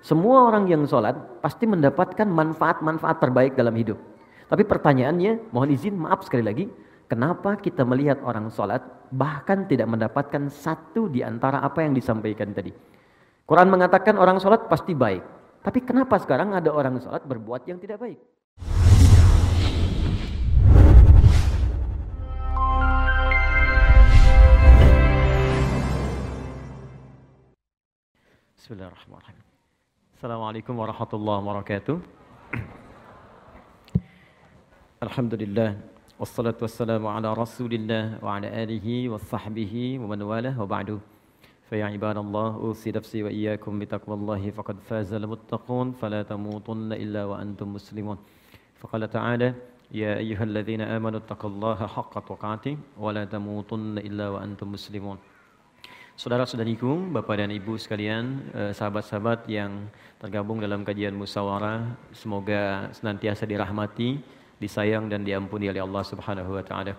Semua orang yang sholat pasti mendapatkan manfaat-manfaat terbaik dalam hidup. Tapi pertanyaannya, mohon izin, maaf sekali lagi, kenapa kita melihat orang sholat bahkan tidak mendapatkan satu di antara apa yang disampaikan tadi? Quran mengatakan orang sholat pasti baik. Tapi kenapa sekarang ada orang sholat berbuat yang tidak baik? Bismillahirrahmanirrahim. Assalamualaikum warahmatullahi wabarakatuh. Alhamdulillah. Wassalatu wassalamu ala rasulillah wa ala alihi wa sahbihi wa man walah wa ba'du. فيا عباد الله أوصي نفسي وإياكم بتقوى الله فقد فاز المتقون فلا تموتن إلا وأنتم مسلمون فقال تعالى يا أيها الذين آمنوا اتقوا الله حق تقاته ولا تموتن إلا وأنتم مسلمون Saudara-saudariku, Bapak dan Ibu sekalian, eh, sahabat-sahabat yang tergabung dalam kajian musyawarah, semoga senantiasa dirahmati, disayang dan diampuni oleh Allah Subhanahu wa taala.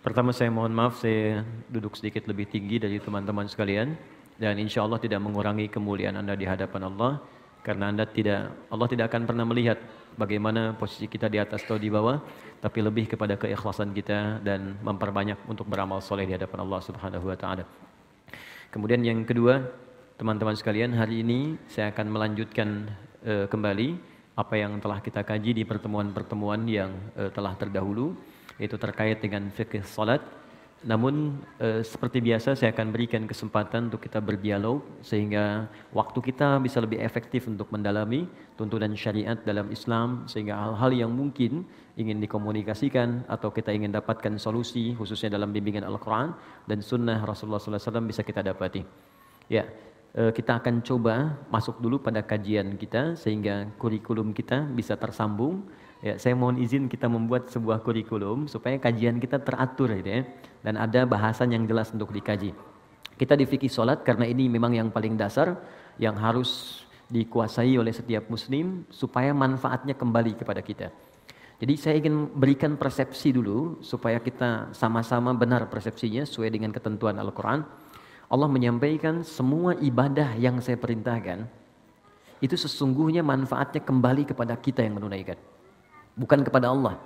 Pertama saya mohon maaf saya duduk sedikit lebih tinggi dari teman-teman sekalian dan insya Allah tidak mengurangi kemuliaan Anda di hadapan Allah karena Anda tidak Allah tidak akan pernah melihat bagaimana posisi kita di atas atau di bawah tapi lebih kepada keikhlasan kita dan memperbanyak untuk beramal soleh di hadapan Allah Subhanahu wa taala. Kemudian yang kedua, teman-teman sekalian, hari ini saya akan melanjutkan uh, kembali apa yang telah kita kaji di pertemuan-pertemuan yang uh, telah terdahulu, yaitu terkait dengan fikih salat. Namun uh, seperti biasa saya akan berikan kesempatan untuk kita berdialog sehingga waktu kita bisa lebih efektif untuk mendalami tuntunan syariat dalam Islam sehingga hal-hal yang mungkin ingin dikomunikasikan atau kita ingin dapatkan solusi khususnya dalam bimbingan Al-Quran dan Sunnah Rasulullah SAW bisa kita dapati. Ya, eh, kita akan coba masuk dulu pada kajian kita sehingga kurikulum kita bisa tersambung. Ya, saya mohon izin kita membuat sebuah kurikulum supaya kajian kita teratur gitu ya dan ada bahasan yang jelas untuk dikaji. Kita di fikih solat karena ini memang yang paling dasar yang harus dikuasai oleh setiap muslim supaya manfaatnya kembali kepada kita. Jadi saya ingin berikan persepsi dulu supaya kita sama-sama benar persepsinya sesuai dengan ketentuan Al-Quran. Allah menyampaikan semua ibadah yang saya perintahkan itu sesungguhnya manfaatnya kembali kepada kita yang menunaikan. Bukan kepada Allah.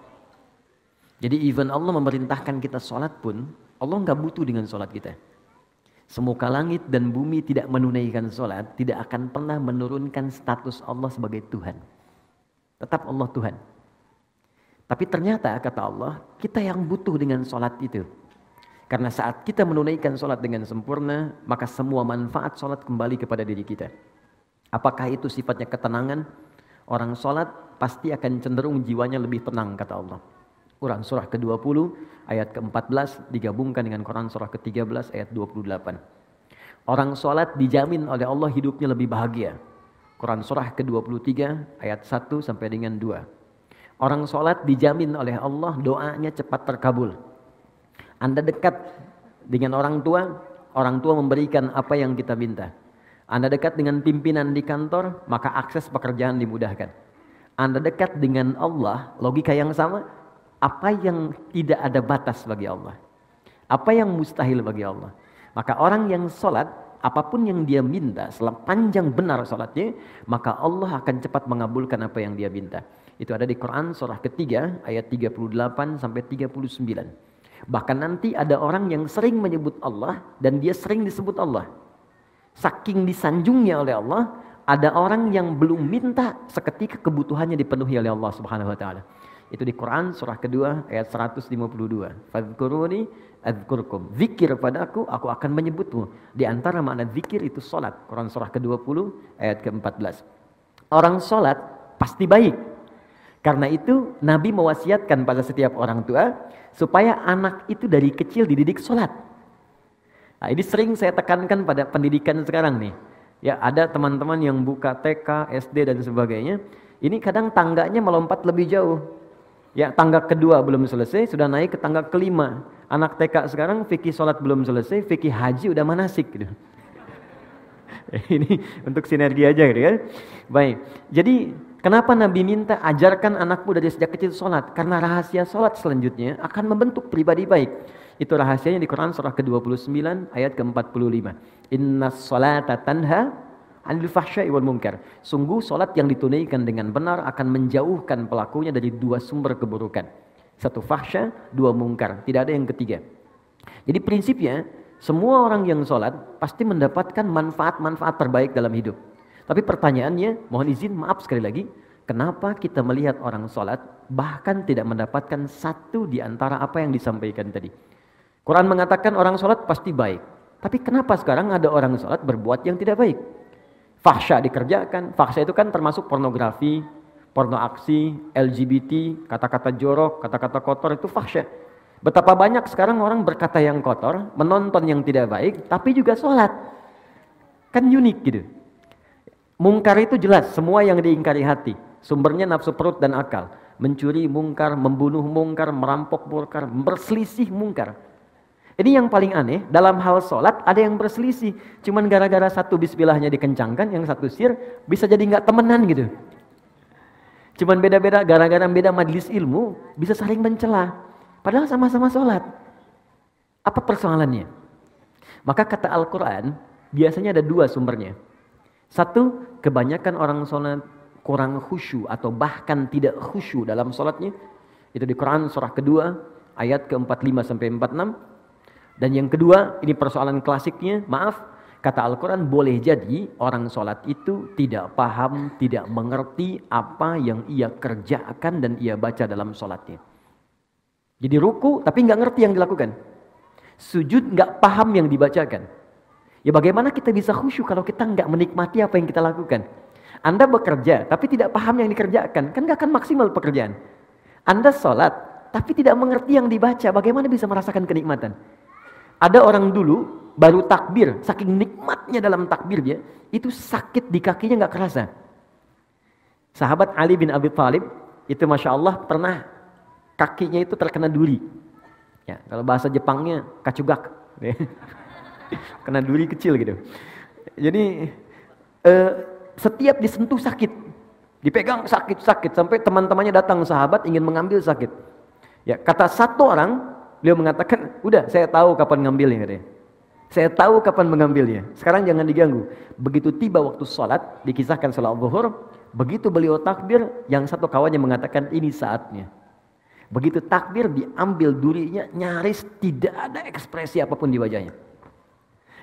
Jadi even Allah memerintahkan kita sholat pun, Allah nggak butuh dengan sholat kita. Semoga langit dan bumi tidak menunaikan sholat, tidak akan pernah menurunkan status Allah sebagai Tuhan. Tetap Allah Tuhan. Tapi ternyata kata Allah, kita yang butuh dengan sholat itu. Karena saat kita menunaikan sholat dengan sempurna, maka semua manfaat sholat kembali kepada diri kita. Apakah itu sifatnya ketenangan? Orang sholat pasti akan cenderung jiwanya lebih tenang, kata Allah. Quran surah ke-20 ayat ke-14 digabungkan dengan Quran surah ke-13 ayat 28. Orang sholat dijamin oleh Allah hidupnya lebih bahagia. Quran surah ke-23 ayat 1 sampai dengan 2. Orang sholat dijamin oleh Allah doanya cepat terkabul. Anda dekat dengan orang tua, orang tua memberikan apa yang kita minta. Anda dekat dengan pimpinan di kantor, maka akses pekerjaan dimudahkan. Anda dekat dengan Allah, logika yang sama, apa yang tidak ada batas bagi Allah? Apa yang mustahil bagi Allah? Maka orang yang sholat, apa pun yang dia minta, selama panjang benar sholatnya, maka Allah akan cepat mengabulkan apa yang dia minta. Itu ada di Quran surah ketiga ayat 38 sampai 39. Bahkan nanti ada orang yang sering menyebut Allah dan dia sering disebut Allah. Saking disanjungnya oleh Allah, ada orang yang belum minta seketika kebutuhannya dipenuhi oleh Allah Subhanahu wa taala. Itu di Quran surah kedua ayat 152. Fadhkuruni adzkurkum. Zikir padaku, aku akan menyebutmu. Di antara makna zikir itu salat. Quran surah ke-20 ayat ke-14. Orang salat pasti baik. Karena itu Nabi mewasiatkan pada setiap orang tua supaya anak itu dari kecil dididik sholat. Nah, ini sering saya tekankan pada pendidikan sekarang nih. Ya ada teman-teman yang buka TK, SD dan sebagainya. Ini kadang tangganya melompat lebih jauh. Ya tangga kedua belum selesai, sudah naik ke tangga kelima. Anak TK sekarang fikih sholat belum selesai, fikih haji udah manasik gitu. ini untuk sinergi aja gitu ya. Baik, jadi Kenapa Nabi minta ajarkan anakmu dari sejak kecil sholat? Karena rahasia sholat selanjutnya akan membentuk pribadi baik. Itu rahasianya di Quran surah ke-29 ayat ke-45. Inna sholata tanha anil fahsya'i wal munkar. Sungguh solat yang ditunaikan dengan benar akan menjauhkan pelakunya dari dua sumber keburukan. Satu fahsya, dua mungkar. Tidak ada yang ketiga. Jadi prinsipnya semua orang yang sholat pasti mendapatkan manfaat-manfaat terbaik dalam hidup. Tapi pertanyaannya, mohon izin, maaf sekali lagi, kenapa kita melihat orang sholat bahkan tidak mendapatkan satu di antara apa yang disampaikan tadi? Quran mengatakan orang sholat pasti baik. Tapi kenapa sekarang ada orang sholat berbuat yang tidak baik? Fahsya dikerjakan. Fahsya itu kan termasuk pornografi, porno aksi, LGBT, kata-kata jorok, kata-kata kotor itu fahsya. Betapa banyak sekarang orang berkata yang kotor, menonton yang tidak baik, tapi juga sholat. Kan unik gitu. Mungkar itu jelas, semua yang diingkari hati. Sumbernya nafsu perut dan akal. Mencuri mungkar, membunuh mungkar, merampok mungkar, berselisih mungkar. Ini yang paling aneh, dalam hal sholat ada yang berselisih. Cuman gara-gara satu bismillahnya dikencangkan, yang satu sir, bisa jadi nggak temenan gitu. Cuman beda-beda, gara-gara beda majelis ilmu, bisa saling mencela. Padahal sama-sama sholat. Apa persoalannya? Maka kata Al-Quran, biasanya ada dua sumbernya. Satu, kebanyakan orang sholat kurang khusyuk atau bahkan tidak khusyuk dalam sholatnya. Itu di Quran surah kedua, ayat ke-45 sampai 46. Dan yang kedua, ini persoalan klasiknya, maaf, kata Al-Quran boleh jadi orang sholat itu tidak paham, tidak mengerti apa yang ia kerjakan dan ia baca dalam sholatnya. Jadi ruku tapi nggak ngerti yang dilakukan. Sujud nggak paham yang dibacakan. Ya bagaimana kita bisa khusyuk kalau kita nggak menikmati apa yang kita lakukan? Anda bekerja tapi tidak paham yang dikerjakan, kan nggak akan maksimal pekerjaan. Anda sholat tapi tidak mengerti yang dibaca, bagaimana bisa merasakan kenikmatan? Ada orang dulu baru takbir, saking nikmatnya dalam takbir dia, itu sakit di kakinya nggak kerasa. Sahabat Ali bin Abi Thalib itu masya Allah pernah kakinya itu terkena duri. Ya, kalau bahasa Jepangnya kacugak. Kena duri kecil gitu. Jadi eh, setiap disentuh sakit. Dipegang sakit-sakit sampai teman-temannya datang sahabat ingin mengambil sakit. Ya, kata satu orang, beliau mengatakan, "Udah, saya tahu kapan ngambilnya," katanya. Saya tahu kapan mengambilnya. Sekarang jangan diganggu. Begitu tiba waktu sholat, dikisahkan sholat zuhur, begitu beliau takbir, yang satu kawannya mengatakan ini saatnya. Begitu takbir diambil durinya nyaris tidak ada ekspresi apa pun di wajahnya.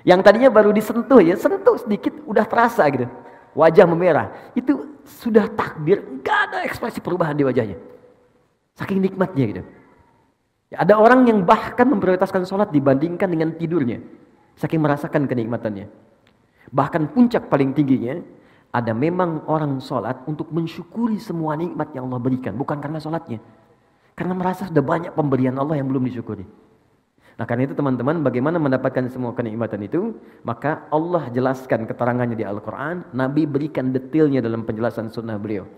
Yang tadinya baru disentuh ya, sentuh sedikit udah terasa gitu. Wajah memerah. Itu sudah takbir, nggak ada ekspresi perubahan di wajahnya. Saking nikmatnya gitu. Ya, ada orang yang bahkan memprioritaskan sholat dibandingkan dengan tidurnya. Saking merasakan kenikmatannya. Bahkan puncak paling tingginya, ada memang orang sholat untuk mensyukuri semua nikmat yang Allah berikan. Bukan karena sholatnya. Karena merasa sudah banyak pemberian Allah yang belum disyukuri. Nah karena itu teman-teman bagaimana mendapatkan semua kenikmatan itu? Maka Allah jelaskan keterangannya di Al-Quran. Nabi berikan detailnya dalam penjelasan sunnah beliau.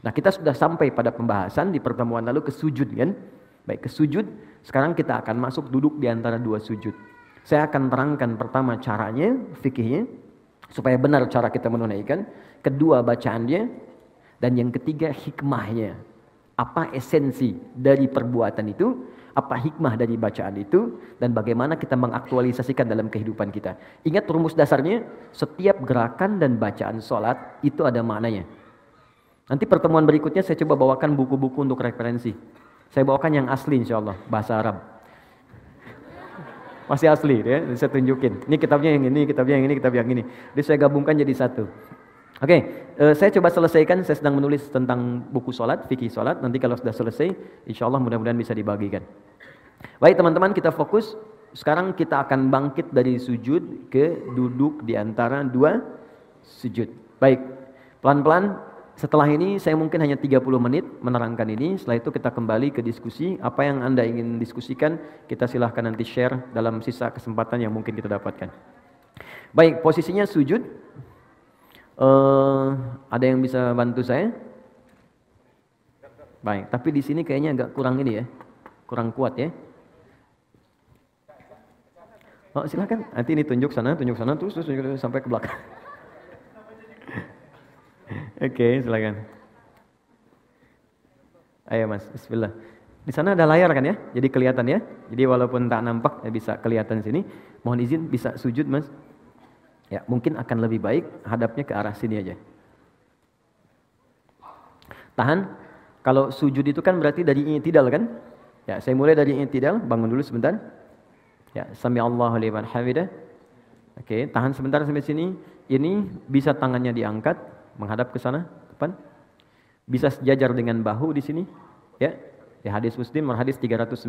Nah kita sudah sampai pada pembahasan di pertemuan lalu ke sujud kan? Baik ke sujud sekarang kita akan masuk duduk di antara dua sujud. Saya akan terangkan pertama caranya fikihnya Supaya benar cara kita menunaikan. Kedua bacaannya. Dan yang ketiga hikmahnya. Apa esensi dari perbuatan itu, apa hikmah dari bacaan itu, dan bagaimana kita mengaktualisasikan dalam kehidupan kita. Ingat rumus dasarnya, setiap gerakan dan bacaan sholat itu ada maknanya. Nanti pertemuan berikutnya saya coba bawakan buku-buku untuk referensi. Saya bawakan yang asli insya Allah, bahasa Arab. Masih asli ya, saya tunjukin. Ini kitabnya yang ini, kitabnya yang ini, kitab yang ini. Jadi saya gabungkan jadi satu. Oke, okay, uh, eh, saya coba selesaikan. Saya sedang menulis tentang buku sholat, fikih sholat. Nanti kalau sudah selesai, insya Allah mudah-mudahan bisa dibagikan. Baik teman-teman, kita fokus. Sekarang kita akan bangkit dari sujud ke duduk di antara dua sujud. Baik, pelan-pelan. Setelah ini saya mungkin hanya 30 menit menerangkan ini. Setelah itu kita kembali ke diskusi. Apa yang Anda ingin diskusikan, kita silahkan nanti share dalam sisa kesempatan yang mungkin kita dapatkan. Baik, posisinya sujud. Uh, ada yang bisa bantu saya? Baik, tapi di sini kayaknya agak kurang ini ya, kurang kuat ya. Oh silakan, nanti ini tunjuk sana, tunjuk sana, terus terus tunjuk sampai ke belakang. Oke, okay, silakan. Ayo mas, Bismillah. Di sana ada layar kan ya, jadi kelihatan ya. Jadi walaupun tak nampak, ya bisa kelihatan sini. Mohon izin bisa sujud mas. Ya, mungkin akan lebih baik hadapnya ke arah sini aja. Tahan. Kalau sujud itu kan berarti dari i'tidal kan? Ya, saya mulai dari i'tidal, bangun dulu sebentar. Ya, sami Allahu liman hamidah. Oke, tahan sebentar sampai sini. Ini bisa tangannya diangkat menghadap ke sana, depan. Bisa sejajar dengan bahu di sini. Ya, di hadis Muslim nomor hadis 397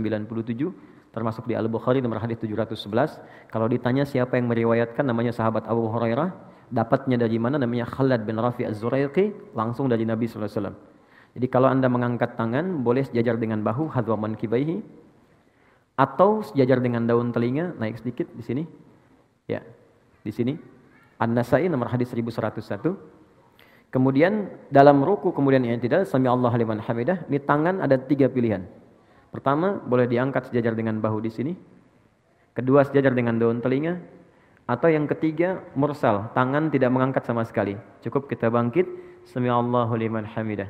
termasuk di Al-Bukhari nomor hadis 711. Kalau ditanya siapa yang meriwayatkan namanya sahabat Abu Hurairah, dapatnya dari mana namanya Khalad bin Rafi Az-Zuraiqi langsung dari Nabi wasallam. Jadi kalau Anda mengangkat tangan boleh sejajar dengan bahu hadwa mankibaihi atau sejajar dengan daun telinga naik sedikit di sini. Ya. Di sini. An-Nasai nomor hadis 1101. Kemudian dalam ruku kemudian yang tidak sami Allah liman hamidah, ini tangan ada tiga pilihan. Pertama, boleh diangkat sejajar dengan bahu di sini. Kedua, sejajar dengan daun telinga. Atau yang ketiga, mursal, tangan tidak mengangkat sama sekali. Cukup kita bangkit, sami Allahu liman hamidah.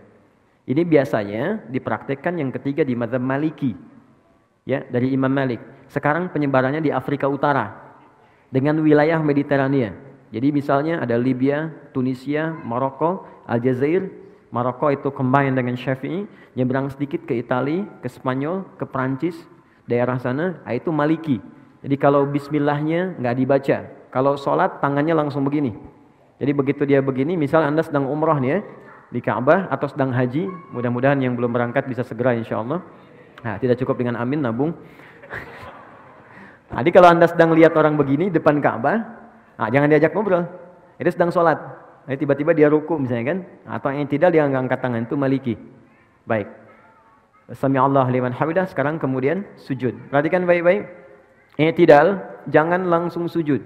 Ini biasanya dipraktekkan yang ketiga di mazhab Maliki. Ya, dari Imam Malik. Sekarang penyebarannya di Afrika Utara dengan wilayah Mediterania. Jadi misalnya ada Libya, Tunisia, Maroko, Aljazair, Maroko itu combine dengan Syafi'i, nyebrang sedikit ke Italia, ke Spanyol, ke Prancis, daerah sana, ah, itu Maliki. Jadi kalau bismillahnya nggak dibaca, kalau sholat tangannya langsung begini. Jadi begitu dia begini, misal anda sedang umroh nih ya, di Ka'bah atau sedang haji, mudah-mudahan yang belum berangkat bisa segera insya Allah. Nah, tidak cukup dengan amin nabung. Jadi kalau anda sedang lihat orang begini depan Ka'bah, nah, jangan diajak ngobrol. Itu sedang sholat. Nah, tiba-tiba dia ruku misalnya kan, atau yang tidak dia angkat tangan itu maliki. Baik. Sami Allah liman hamidah. Sekarang kemudian sujud. Perhatikan baik-baik. I'tidal, jangan langsung sujud.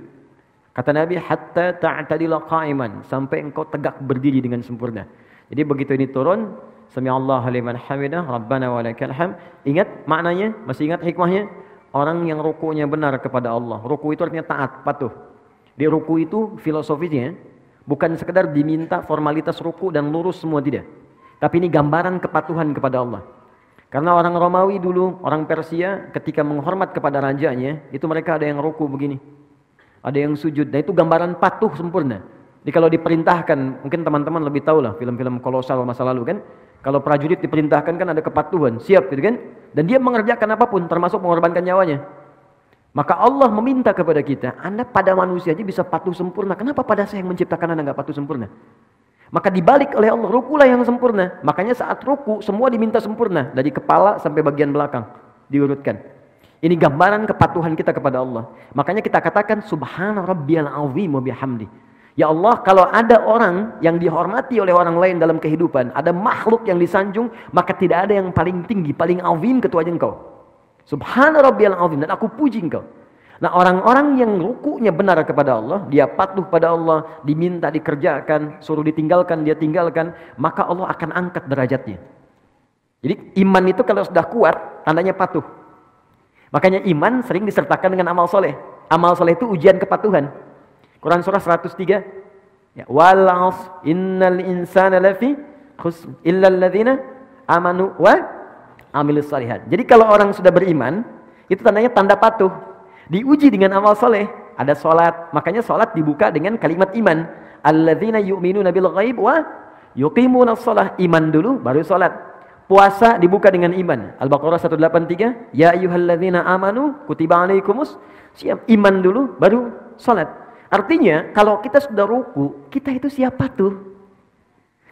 Kata Nabi, hatta ta'tadila qa'iman. Sampai engkau tegak berdiri dengan sempurna. Jadi begitu ini turun, Sami Allah liman hamidah, Rabbana wa lakal. Ingat maknanya? Masih ingat hikmahnya? Orang yang rukunya benar kepada Allah. Ruku itu artinya taat, patuh. Di ruku itu filosofisnya, Bukan sekedar diminta formalitas ruku dan lurus semua tidak. Tapi ini gambaran kepatuhan kepada Allah. Karena orang Romawi dulu, orang Persia ketika menghormat kepada rajanya, itu mereka ada yang ruku begini. Ada yang sujud. Dan itu gambaran patuh sempurna. Jadi kalau diperintahkan, mungkin teman-teman lebih tahu lah film-film kolosal masa lalu kan. Kalau prajurit diperintahkan kan ada kepatuhan, siap gitu kan. Dan dia mengerjakan apa pun termasuk mengorbankan nyawanya. Maka Allah meminta kepada kita, Anda pada manusia aja bisa patuh sempurna. Kenapa pada saya yang menciptakan Anda nggak patuh sempurna? Maka dibalik oleh Allah, rukulah yang sempurna. Makanya saat ruku semua diminta sempurna. Dari kepala sampai bagian belakang. Diurutkan. Ini gambaran kepatuhan kita kepada Allah. Makanya kita katakan subhana rabbiyal azim wa bihamdi. Ya Allah, kalau ada orang yang dihormati oleh orang lain dalam kehidupan, ada makhluk yang disanjung, maka tidak ada yang paling tinggi, paling azim ketuanya engkau. Subhana rabbiyal azim dan aku puji engkau. Nah orang-orang yang rukunya benar kepada Allah, dia patuh pada Allah, diminta dikerjakan, suruh ditinggalkan, dia tinggalkan, maka Allah akan angkat derajatnya. Jadi iman itu kalau sudah kuat, tandanya patuh. Makanya iman sering disertakan dengan amal soleh. Amal soleh itu ujian kepatuhan. Quran surah 103. Ya, Wal innal insana lafi khus illa amanu wa amilus salihat. Jadi kalau orang sudah beriman, itu tandanya tanda patuh. Diuji dengan amal soleh. Ada sholat. Makanya sholat dibuka dengan kalimat iman. Alladzina yu'minuna bil ghaib wa yuqimuna sholah. Iman dulu, baru sholat. Puasa dibuka dengan iman. Al-Baqarah 183. Ya ayuhalladzina amanu kutiba alaikumus. Siap. Iman dulu, baru sholat. Artinya, kalau kita sudah ruku, kita itu siap patuh.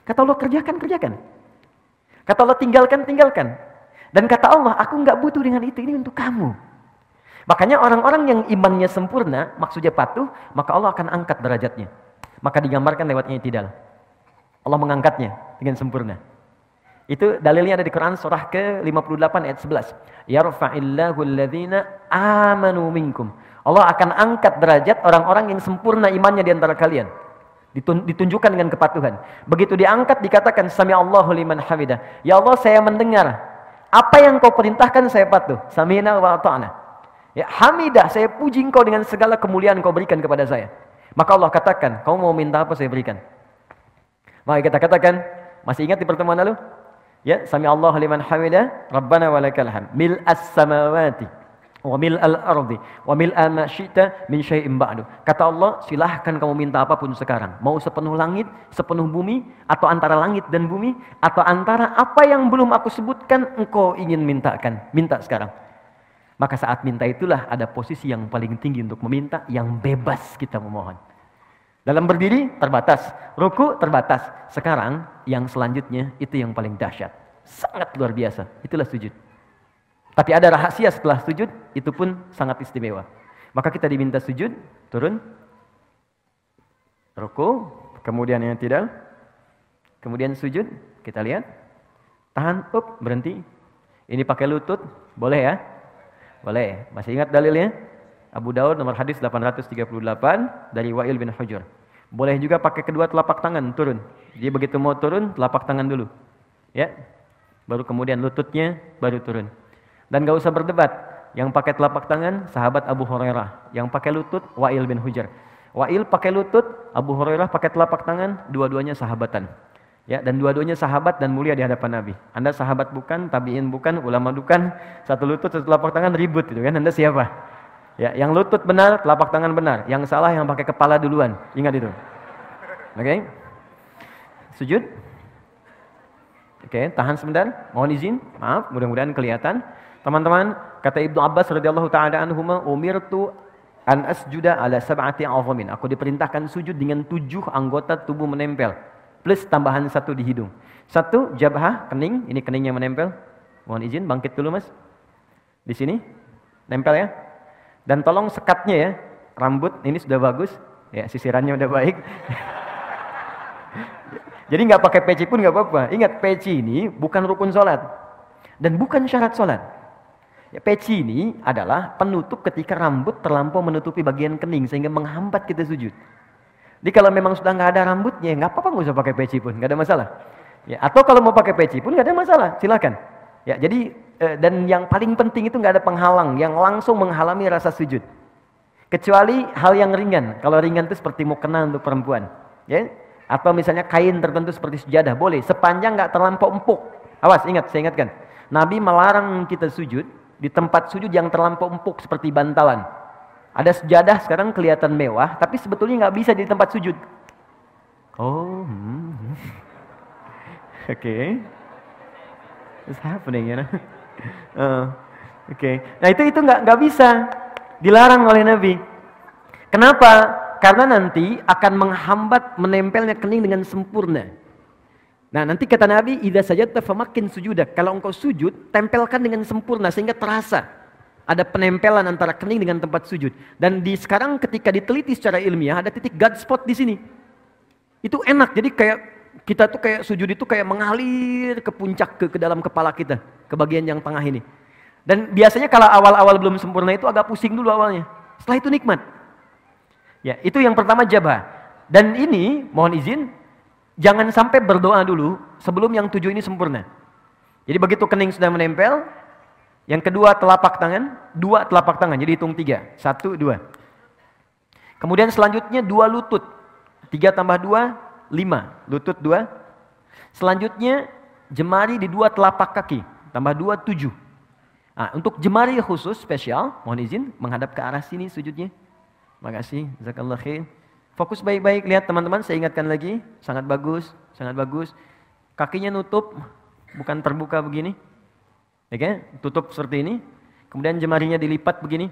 Kata Allah kerjakan, kerjakan. Kata Allah tinggalkan, tinggalkan. Dan kata Allah, aku nggak butuh dengan itu, ini untuk kamu. Makanya orang-orang yang imannya sempurna, maksudnya patuh, maka Allah akan angkat derajatnya. Maka digambarkan lewatnya tidak. Allah mengangkatnya dengan sempurna. Itu dalilnya ada di Quran surah ke-58 ayat 11. Yarfa'illahu alladhina amanu minkum. Allah akan angkat derajat orang-orang yang sempurna imannya di antara kalian. Ditunjukkan dengan kepatuhan. Begitu diangkat dikatakan sami Allahu liman hamidah. Ya Allah saya mendengar apa yang kau perintahkan saya patuh. Samina wa ta'na. Ya, hamidah, saya puji engkau dengan segala kemuliaan kau berikan kepada saya. Maka Allah katakan, kau mau minta apa saya berikan. Maka kita katakan, masih ingat di pertemuan lalu? Ya, sami Allah liman hamidah, Rabbana wa lakal hamd. Mil as-samawati wa mil al-ardi wa mil syi'ta min. Kata Allah, silahkan kamu minta apa pun sekarang. Mau sepenuh langit, sepenuh bumi, atau antara langit dan bumi, atau antara apa yang belum aku sebutkan engkau ingin mintakan. Minta sekarang. Maka saat minta itulah ada posisi yang paling tinggi untuk meminta, yang bebas kita memohon. Dalam berdiri terbatas, ruku terbatas. Sekarang yang selanjutnya itu yang paling dahsyat. Sangat luar biasa. Itulah sujud. Tapi ada rahasia setelah sujud, itu pun sangat istimewa. Maka kita diminta sujud, turun, ruku, kemudian yang tidak, kemudian sujud, kita lihat, tahan, up, berhenti. Ini pakai lutut, boleh ya? Boleh. Masih ingat dalilnya? Abu Daud nomor hadis 838 dari Wa'il bin Hujur. Boleh juga pakai kedua telapak tangan turun. Jadi begitu mau turun, telapak tangan dulu. Ya. Baru kemudian lututnya baru turun. Dan gak usah berdebat. Yang pakai telapak tangan, sahabat Abu Hurairah. Yang pakai lutut, Wa'il bin Hujar. Wa'il pakai lutut, Abu Hurairah pakai telapak tangan, dua-duanya sahabatan. Ya, dan dua-duanya sahabat dan mulia di hadapan Nabi. Anda sahabat bukan, tabiin bukan, ulama bukan, satu lutut, satu telapak tangan ribut itu kan. Anda siapa? Ya, yang lutut benar, telapak tangan benar. Yang salah yang pakai kepala duluan. Ingat itu. Oke? Okay? Sujud. Oke, tahan sebentar. Mohon izin. Maaf, mudah-mudahan kelihatan. Teman-teman, kata Ibnu Abbas radhiyallahu taala anhuma, "Umirtu an asjuda ala sab'ati azamin." Aku diperintahkan sujud dengan tujuh anggota tubuh menempel plus tambahan satu di hidung. Satu jabhah, kening, ini kening yang menempel. Mohon izin bangkit dulu Mas. Di sini nempel ya. Dan tolong sekatnya ya. Rambut ini sudah bagus, ya sisirannya udah baik. Jadi nggak pakai peci pun nggak apa-apa. Ingat peci ini bukan rukun sholat dan bukan syarat sholat. Ya, peci ini adalah penutup ketika rambut terlampau menutupi bagian kening sehingga menghambat kita sujud. Jadi kalau memang sudah nggak ada rambutnya, nggak apa-apa nggak usah pakai peci pun, nggak ada masalah. Ya, atau kalau mau pakai peci pun nggak ada masalah, silakan. Ya, jadi eh, dan yang paling penting itu nggak ada penghalang yang langsung menghalangi rasa sujud. Kecuali hal yang ringan. Kalau ringan itu seperti mukena untuk perempuan, ya. Atau misalnya kain tertentu seperti sejadah, boleh. Sepanjang nggak terlampau empuk. Awas, ingat, saya ingatkan. Nabi melarang kita sujud di tempat sujud yang terlampau empuk seperti bantalan. Ada sejadah sekarang kelihatan mewah, tapi sebetulnya nggak bisa di tempat sujud. Oh, hmm. oke. Okay. What's happening, you know? Uh, oke. Okay. Nah itu itu nggak nggak bisa, dilarang oleh Nabi. Kenapa? Karena nanti akan menghambat menempelnya kening dengan sempurna. Nah nanti kata Nabi, idza sajadta famakin sujudak. Kalau engkau sujud, tempelkan dengan sempurna sehingga terasa ada penempelan antara kening dengan tempat sujud. Dan di sekarang ketika diteliti secara ilmiah ada titik God spot di sini. Itu enak. Jadi kayak kita tuh kayak sujud itu kayak mengalir ke puncak ke, ke dalam kepala kita, ke bagian yang tengah ini. Dan biasanya kalau awal-awal belum sempurna itu agak pusing dulu awalnya. Setelah itu nikmat. Ya, itu yang pertama jabah. Dan ini mohon izin Jangan sampai berdoa dulu sebelum yang tujuh ini sempurna. Jadi begitu kening sudah menempel, yang kedua telapak tangan, dua telapak tangan, jadi hitung tiga. Satu, dua. Kemudian selanjutnya dua lutut. Tiga tambah dua, lima. Lutut dua. Selanjutnya jemari di dua telapak kaki. Tambah dua, tujuh. Nah, untuk jemari khusus spesial, mohon izin menghadap ke arah sini sujudnya. Makasih, jazakallah khair. Fokus baik-baik, lihat teman-teman, saya ingatkan lagi, sangat bagus, sangat bagus. Kakinya nutup, bukan terbuka begini. Oke, ya tutup seperti ini. Kemudian jemarinya dilipat begini.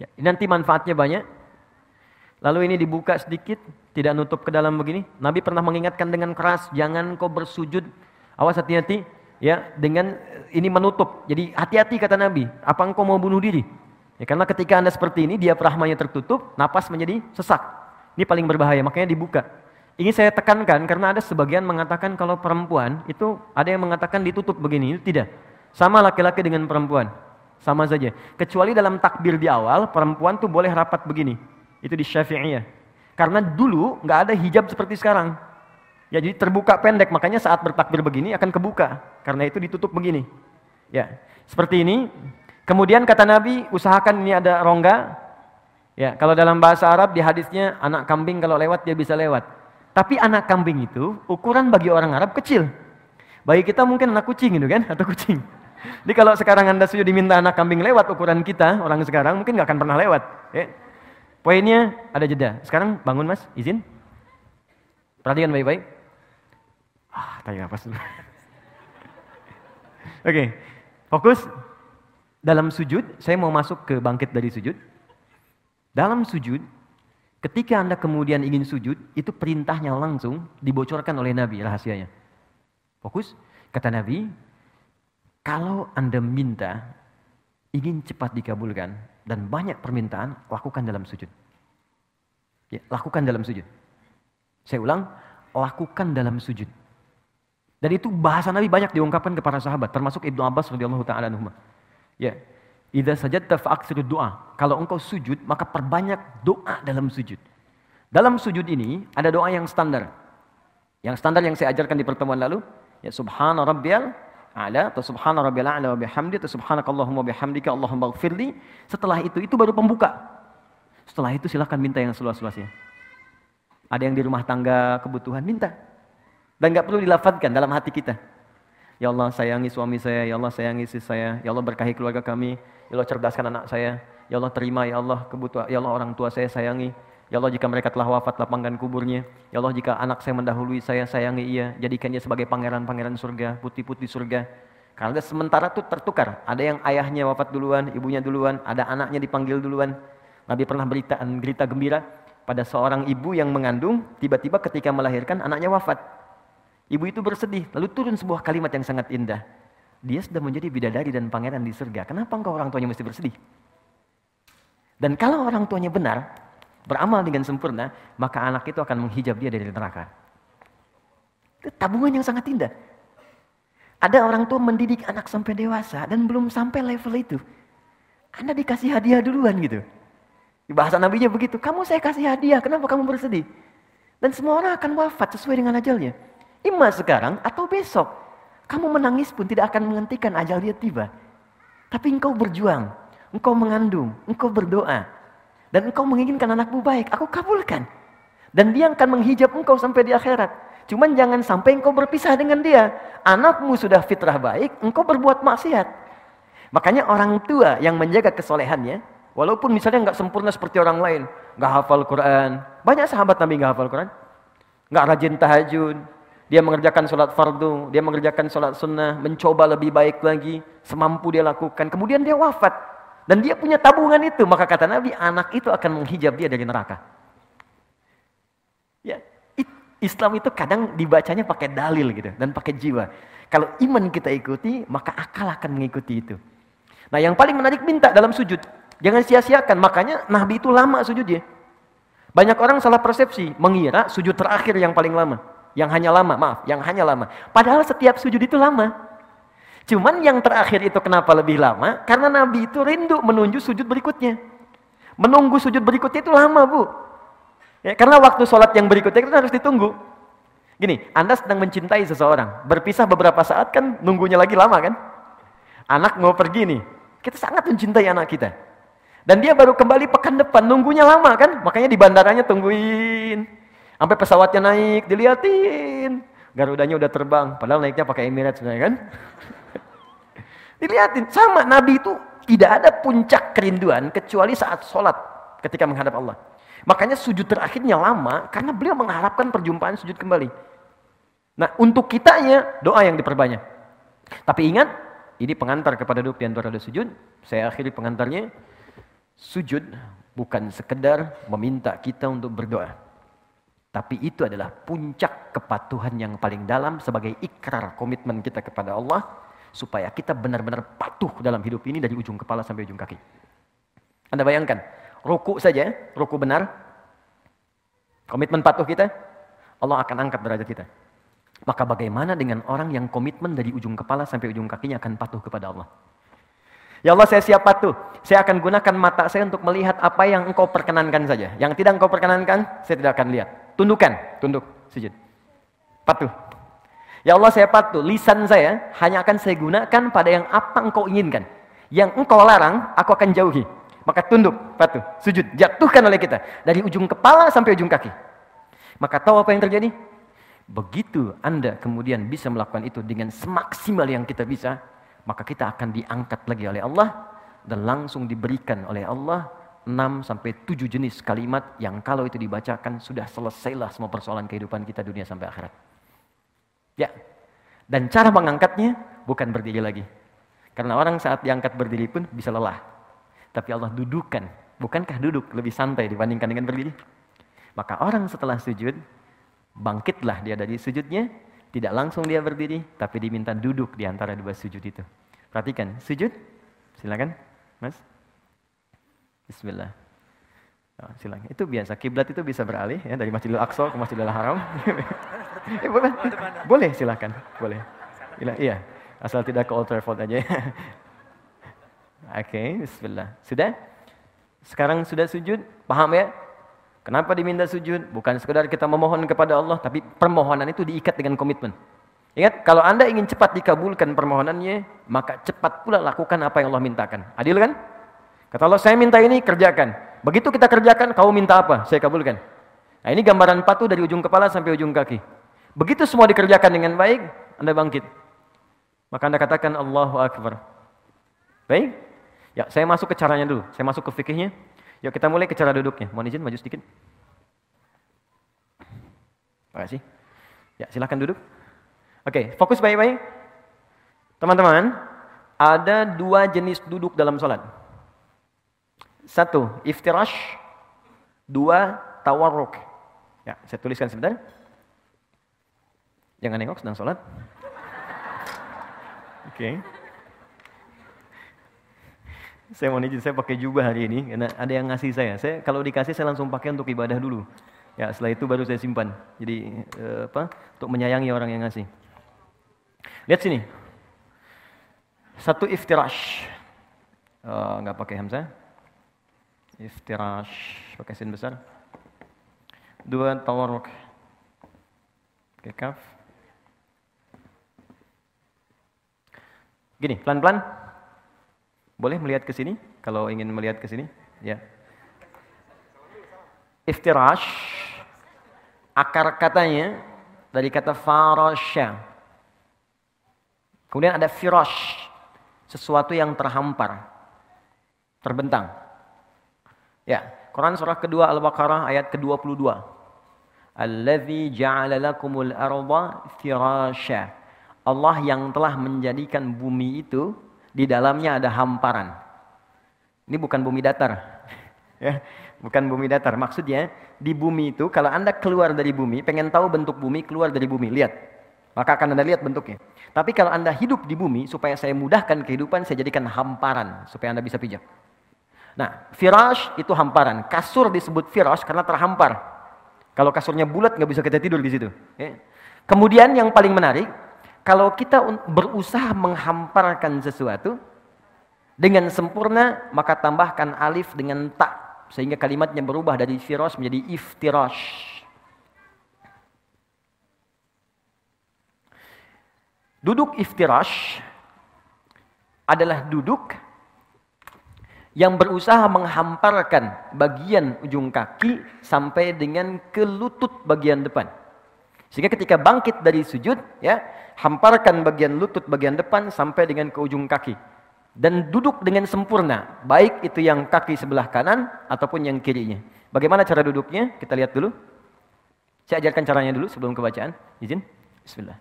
Ya, nanti manfaatnya banyak. Lalu ini dibuka sedikit, tidak nutup ke dalam begini. Nabi pernah mengingatkan dengan keras, jangan kau bersujud. Awas hati-hati, ya dengan ini menutup. Jadi hati-hati kata Nabi. Apa engkau mau bunuh diri? Ya, karena ketika Anda seperti ini, dia perahmanya tertutup, napas menjadi sesak. Ini paling berbahaya, makanya dibuka. Ini saya tekankan karena ada sebagian mengatakan kalau perempuan itu ada yang mengatakan ditutup begini, itu tidak. Sama laki-laki dengan perempuan, sama saja. Kecuali dalam takbir di awal, perempuan tuh boleh rapat begini. Itu di Syafi'iyah. Karena dulu nggak ada hijab seperti sekarang. Ya jadi terbuka pendek, makanya saat bertakbir begini akan kebuka. Karena itu ditutup begini. Ya, seperti ini. Kemudian kata Nabi, usahakan ini ada rongga. Ya, kalau dalam bahasa Arab di hadisnya anak kambing kalau lewat dia bisa lewat. Tapi anak kambing itu ukuran bagi orang Arab kecil. Bagi kita mungkin anak kucing itu kan atau kucing. Jadi kalau sekarang Anda sujud diminta anak kambing lewat ukuran kita, orang sekarang mungkin nggak akan pernah lewat. Ya. Poinnya ada jeda. Sekarang bangun mas, izin. Perhatikan baik-baik. Ah, nafas dulu. Oke, fokus. Dalam sujud, saya mau masuk ke bangkit dari sujud. Dalam sujud, ketika Anda kemudian ingin sujud, itu perintahnya langsung dibocorkan oleh Nabi rahasianya. Fokus, kata Nabi, kalau Anda minta, ingin cepat dikabulkan, dan banyak permintaan, lakukan dalam sujud. Ya, lakukan dalam sujud. Saya ulang, lakukan dalam sujud. Dan itu bahasa Nabi banyak diungkapkan kepada sahabat, termasuk Ibnu Abbas radhiyallahu taala anhu. Ya. Idza sajadta fa'aksiru doa. Kalau engkau sujud, maka perbanyak doa dalam sujud. Dalam sujud ini ada doa yang standar. Yang standar yang saya ajarkan di pertemuan lalu, ya subhana rabbiyal a'la atau subhana rabbiyal a'la wa bihamdi atau subhanakallahumma bihamdika allahumma ighfirli. Setelah itu itu baru pembuka. Setelah itu silahkan minta yang seluas-luasnya. Ada yang di rumah tangga kebutuhan minta. Dan nggak perlu dilafadkan dalam hati kita. Ya Allah sayangi suami saya, Ya Allah sayangi istri saya, Ya Allah berkahi keluarga kami, Ya Allah cerdaskan anak saya, Ya Allah terima Ya Allah kebutuhan, Ya Allah orang tua saya sayangi, Ya Allah jika mereka telah wafat lapangkan kuburnya, Ya Allah jika anak saya mendahului saya sayangi ia, jadikan dia sebagai pangeran-pangeran surga, putih-putih surga. Karena sementara itu tertukar, ada yang ayahnya wafat duluan, ibunya duluan, ada anaknya dipanggil duluan. Nabi pernah berita, berita gembira pada seorang ibu yang mengandung, tiba-tiba ketika melahirkan anaknya wafat. Ibu itu bersedih, lalu turun sebuah kalimat yang sangat indah. Dia sudah menjadi bidadari dan pangeran di surga. Kenapa engkau orang tuanya mesti bersedih? Dan kalau orang tuanya benar, beramal dengan sempurna, maka anak itu akan menghijab dia dari neraka. Itu tabungan yang sangat indah. Ada orang tua mendidik anak sampai dewasa dan belum sampai level itu. Anda dikasih hadiah duluan gitu. Di bahasa nabinya begitu, kamu saya kasih hadiah, kenapa kamu bersedih? Dan semua orang akan wafat sesuai dengan ajalnya. Ima sekarang atau besok. Kamu menangis pun tidak akan menghentikan ajal dia tiba. Tapi engkau berjuang, engkau mengandung, engkau berdoa. Dan engkau menginginkan anakmu baik, aku kabulkan. Dan dia akan menghijab engkau sampai di akhirat. Cuman jangan sampai engkau berpisah dengan dia. Anakmu sudah fitrah baik, engkau berbuat maksiat. Makanya orang tua yang menjaga kesolehannya, walaupun misalnya nggak sempurna seperti orang lain, nggak hafal Quran, banyak sahabat Nabi nggak hafal Quran, nggak rajin tahajud, dia mengerjakan sholat fardu, dia mengerjakan sholat sunnah, mencoba lebih baik lagi, semampu dia lakukan. Kemudian dia wafat. Dan dia punya tabungan itu. Maka kata Nabi, anak itu akan menghijab dia dari neraka. Ya, Islam itu kadang dibacanya pakai dalil gitu dan pakai jiwa. Kalau iman kita ikuti, maka akal akan mengikuti itu. Nah, yang paling menarik minta dalam sujud. Jangan sia-siakan. Makanya Nabi itu lama sujudnya. Banyak orang salah persepsi, mengira sujud terakhir yang paling lama. Yang hanya lama, maaf, yang hanya lama. Padahal setiap sujud itu lama. Cuman yang terakhir itu kenapa lebih lama? Karena Nabi itu rindu menunjuk sujud berikutnya. Menunggu sujud berikutnya itu lama, Bu. Ya, karena waktu sholat yang berikutnya itu harus ditunggu. Gini, Anda sedang mencintai seseorang. Berpisah beberapa saat kan nunggunya lagi lama kan? Anak mau pergi nih. Kita sangat mencintai anak kita. Dan dia baru kembali pekan depan, nunggunya lama kan? Makanya di bandaranya tungguin. Sampai pesawatnya naik, diliatin. Garudanya udah terbang, padahal naiknya pakai Emirates sebenarnya kan. diliatin, sama Nabi itu tidak ada puncak kerinduan kecuali saat sholat ketika menghadap Allah. Makanya sujud terakhirnya lama karena beliau mengharapkan perjumpaan sujud kembali. Nah untuk kitanya doa yang diperbanyak. Tapi ingat, ini pengantar kepada duduk di antara sujud. Saya akhiri pengantarnya. Sujud bukan sekedar meminta kita untuk berdoa. Tapi itu adalah puncak kepatuhan yang paling dalam sebagai ikrar komitmen kita kepada Allah supaya kita benar-benar patuh dalam hidup ini dari ujung kepala sampai ujung kaki. Anda bayangkan, ruku saja, ruku benar, komitmen patuh kita, Allah akan angkat derajat kita. Maka bagaimana dengan orang yang komitmen dari ujung kepala sampai ujung kakinya akan patuh kepada Allah? Ya Allah saya siap patuh. Saya akan gunakan mata saya untuk melihat apa yang engkau perkenankan saja. Yang tidak engkau perkenankan, saya tidak akan lihat. Tundukkan, tunduk, sujud. Patuh. Ya Allah saya patuh, lisan saya hanya akan saya gunakan pada yang apa engkau inginkan. Yang engkau larang, aku akan jauhi. Maka tunduk, patuh, sujud, jatuhkan oleh kita. Dari ujung kepala sampai ujung kaki. Maka tahu apa yang terjadi? Begitu Anda kemudian bisa melakukan itu dengan semaksimal yang kita bisa, maka kita akan diangkat lagi oleh Allah dan langsung diberikan oleh Allah 6 sampai 7 jenis kalimat yang kalau itu dibacakan sudah selesailah semua persoalan kehidupan kita dunia sampai akhirat. Ya. Dan cara mengangkatnya bukan berdiri lagi. Karena orang saat diangkat berdiri pun bisa lelah. Tapi Allah dudukan. Bukankah duduk lebih santai dibandingkan dengan berdiri? Maka orang setelah sujud, bangkitlah dia dari sujudnya, tidak langsung dia berdiri, tapi diminta duduk di antara dua sujud itu. Perhatikan, sujud, silakan, mas. Bismillah. Oh, silakan. Itu biasa. Kiblat itu bisa beralih ya dari Masjidil Aqsa ke Masjidil Haram. eh, boleh. Boleh silakan. Boleh. Iya. Asal tidak ke Old Trafford aja. Oke, okay, bismillah. Sudah? Sekarang sudah sujud? Paham ya? Kenapa diminta sujud? Bukan sekedar kita memohon kepada Allah, tapi permohonan itu diikat dengan komitmen. Ingat, kalau Anda ingin cepat dikabulkan permohonannya, maka cepat pula lakukan apa yang Allah mintakan. Adil kan? Kata Allah, saya minta ini, kerjakan. Begitu kita kerjakan, kau minta apa? Saya kabulkan. Nah ini gambaran patuh dari ujung kepala sampai ujung kaki. Begitu semua dikerjakan dengan baik, Anda bangkit. Maka Anda katakan Allahu Akbar. Baik? Ya, saya masuk ke caranya dulu. Saya masuk ke fikihnya. Yuk kita mulai ke cara duduknya. Mohon izin maju sedikit. Terima kasih. Ya, silahkan duduk. Oke, fokus baik-baik. Teman-teman, ada dua jenis duduk dalam sholat. Satu, iftirash. Dua, tawarruk. Ya, saya tuliskan sebentar. Jangan nengok sedang sholat. Oke. Okay. Saya mau izin, saya pakai jubah hari ini karena ada yang ngasih saya. Saya kalau dikasih saya langsung pakai untuk ibadah dulu. Ya, setelah itu baru saya simpan. Jadi eh, apa? Untuk menyayangi orang yang ngasih. Lihat sini. Satu iftirash. Oh, nggak pakai hamzah. Iftirash pakai sin besar. Dua tawarruk. Pakai kaf. Gini, pelan-pelan. Boleh melihat ke sini kalau ingin melihat ke sini? Ya. Iftirash akar katanya dari kata farasha. Kemudian ada firash, sesuatu yang terhampar, terbentang. Ya, Quran surah kedua Al-Baqarah ayat ke-22. Allazi ja'ala lakumul arda firasha. Allah yang telah menjadikan bumi itu di dalamnya ada hamparan. Ini bukan bumi datar. ya, bukan bumi datar. Maksudnya di bumi itu kalau Anda keluar dari bumi, pengen tahu bentuk bumi, keluar dari bumi, lihat. Maka akan Anda lihat bentuknya. Tapi kalau Anda hidup di bumi supaya saya mudahkan kehidupan, saya jadikan hamparan supaya Anda bisa pijak. Nah, firash itu hamparan. Kasur disebut firash karena terhampar. Kalau kasurnya bulat nggak bisa kita tidur di situ. Ya. Kemudian yang paling menarik, kalau kita berusaha menghamparkan sesuatu dengan sempurna, maka tambahkan alif dengan tak sehingga kalimatnya berubah dari firas menjadi iftirash. Duduk iftirash adalah duduk yang berusaha menghamparkan bagian ujung kaki sampai dengan ke lutut bagian depan. Sehingga ketika bangkit dari sujud, ya, hamparkan bagian lutut bagian depan sampai dengan ke ujung kaki. Dan duduk dengan sempurna baik itu yang kaki sebelah kanan ataupun yang kirinya. Bagaimana cara duduknya? Kita lihat dulu. Saya ajarkan caranya dulu sebelum kebacaan. Izin? Bismillah.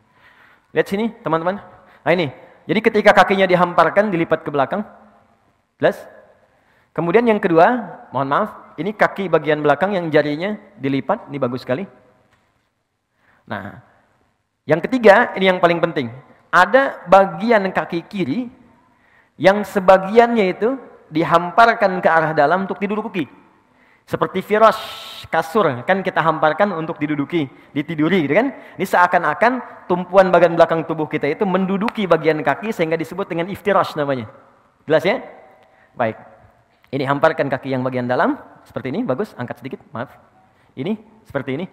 Lihat sini teman-teman. Nah ini. Jadi ketika kakinya dihamparkan dilipat ke belakang. Jelas kemudian yang kedua mohon maaf ini kaki bagian belakang yang jarinya dilipat ini bagus sekali nah yang ketiga, ini yang paling penting. Ada bagian kaki kiri yang sebagiannya itu dihamparkan ke arah dalam untuk diduduki. Seperti firas kasur kan kita hamparkan untuk diduduki, ditiduri gitu kan. Ini seakan-akan tumpuan bagian belakang tubuh kita itu menduduki bagian kaki sehingga disebut dengan iftirash namanya. Jelas ya? Baik. Ini hamparkan kaki yang bagian dalam seperti ini, bagus, angkat sedikit, maaf. Ini seperti ini.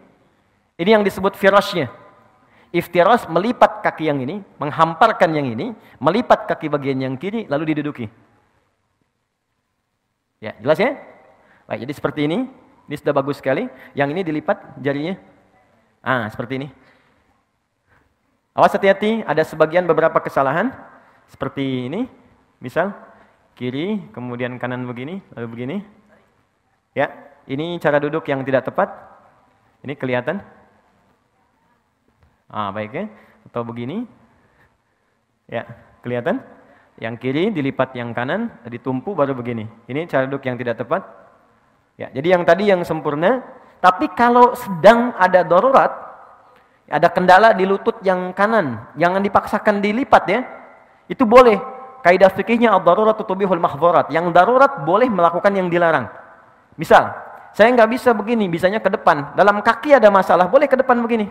Ini yang disebut firashnya. Iftiras melipat kaki yang ini, menghamparkan yang ini, melipat kaki bagian yang kiri, lalu diduduki. Ya, jelas ya? Baik, jadi seperti ini. Ini sudah bagus sekali. Yang ini dilipat jarinya. Ah, seperti ini. Awas hati-hati, ada sebagian beberapa kesalahan. Seperti ini, misal kiri, kemudian kanan begini, lalu begini. Ya, ini cara duduk yang tidak tepat. Ini kelihatan? Ah, baik ya. Atau begini. Ya, kelihatan? Yang kiri dilipat yang kanan, ditumpu baru begini. Ini cara duduk yang tidak tepat. Ya, jadi yang tadi yang sempurna, tapi kalau sedang ada darurat, ada kendala di lutut yang kanan, jangan dipaksakan dilipat ya. Itu boleh. Kaidah fikihnya ad-darurat tutubihul mahdharat. Yang darurat boleh melakukan yang dilarang. Misal, saya nggak bisa begini, bisanya ke depan. Dalam kaki ada masalah, boleh ke depan begini.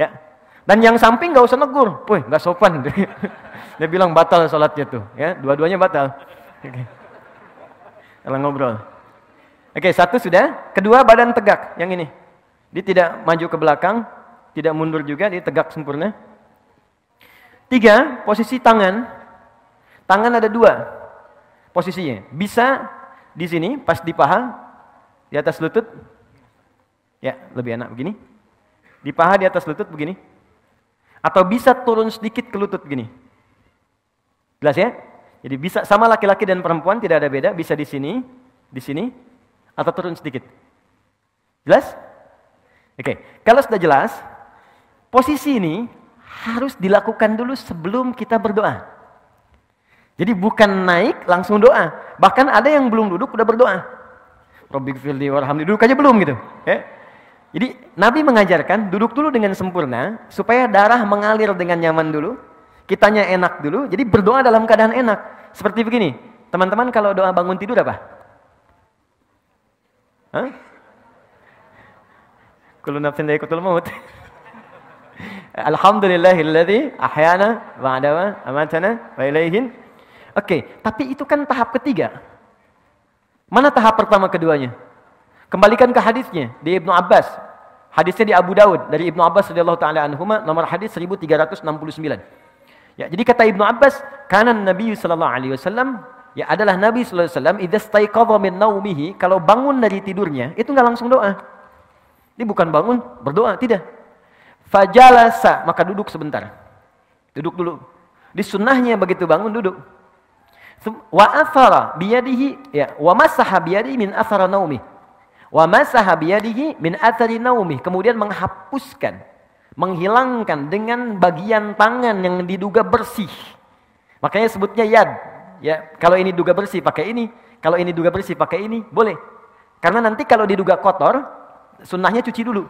Ya. Dan yang samping nggak usah negur. Woi, nggak sopan. Dia bilang batal sholatnya tuh. Ya, dua-duanya batal. Oke. Kalau ngobrol. Oke, satu sudah. Kedua, badan tegak. Yang ini. Dia tidak maju ke belakang, tidak mundur juga, dia tegak sempurna. Tiga, posisi tangan. Tangan ada dua posisinya. Bisa di sini, pas di paha, di atas lutut. Ya, lebih enak begini. Di paha di atas lutut begini. Atau bisa turun sedikit ke lutut begini. Jelas ya? Jadi bisa sama laki-laki dan perempuan tidak ada beda, bisa di sini, di sini, atau turun sedikit. Jelas? Oke, kalau sudah jelas, posisi ini harus dilakukan dulu sebelum kita berdoa. Jadi bukan naik langsung doa. Bahkan ada yang belum duduk udah berdoa. Robbik firli warhamni duduk aja belum gitu. Ya. Jadi Nabi mengajarkan duduk dulu dengan sempurna supaya darah mengalir dengan nyaman dulu. Kitanya enak dulu. Jadi berdoa dalam keadaan enak. Seperti begini. Teman-teman kalau doa bangun tidur apa? Hah? Kullu nafsin dha'iqatul maut. Alhamdulillahilladzi ahyana ba'da amatana wa ilaihin. Oke, tapi itu kan tahap ketiga. Mana tahap pertama keduanya? Kembalikan ke hadisnya di Ibnu Abbas. Hadisnya di Abu Daud dari Ibnu Abbas radhiyallahu taala anhuma nomor hadis 1369. Ya, jadi kata Ibnu Abbas, kanan Nabi sallallahu alaihi wasallam ya adalah Nabi sallallahu alaihi wasallam idza staiqadha min naumihi, kalau bangun dari tidurnya itu enggak langsung doa. Ini bukan bangun berdoa, tidak. Fajalasa, maka duduk sebentar. Duduk dulu. Di sunnahnya begitu bangun duduk. Wa athara biyadihi ya wa masaha biyadihi min athara naumi. Wa masaha biyadihi min athari naumi. Kemudian menghapuskan, menghilangkan dengan bagian tangan yang diduga bersih. Makanya sebutnya yad. Ya, kalau ini duga bersih pakai ini, kalau ini duga bersih pakai ini, boleh. Karena nanti kalau diduga kotor, sunnahnya cuci dulu.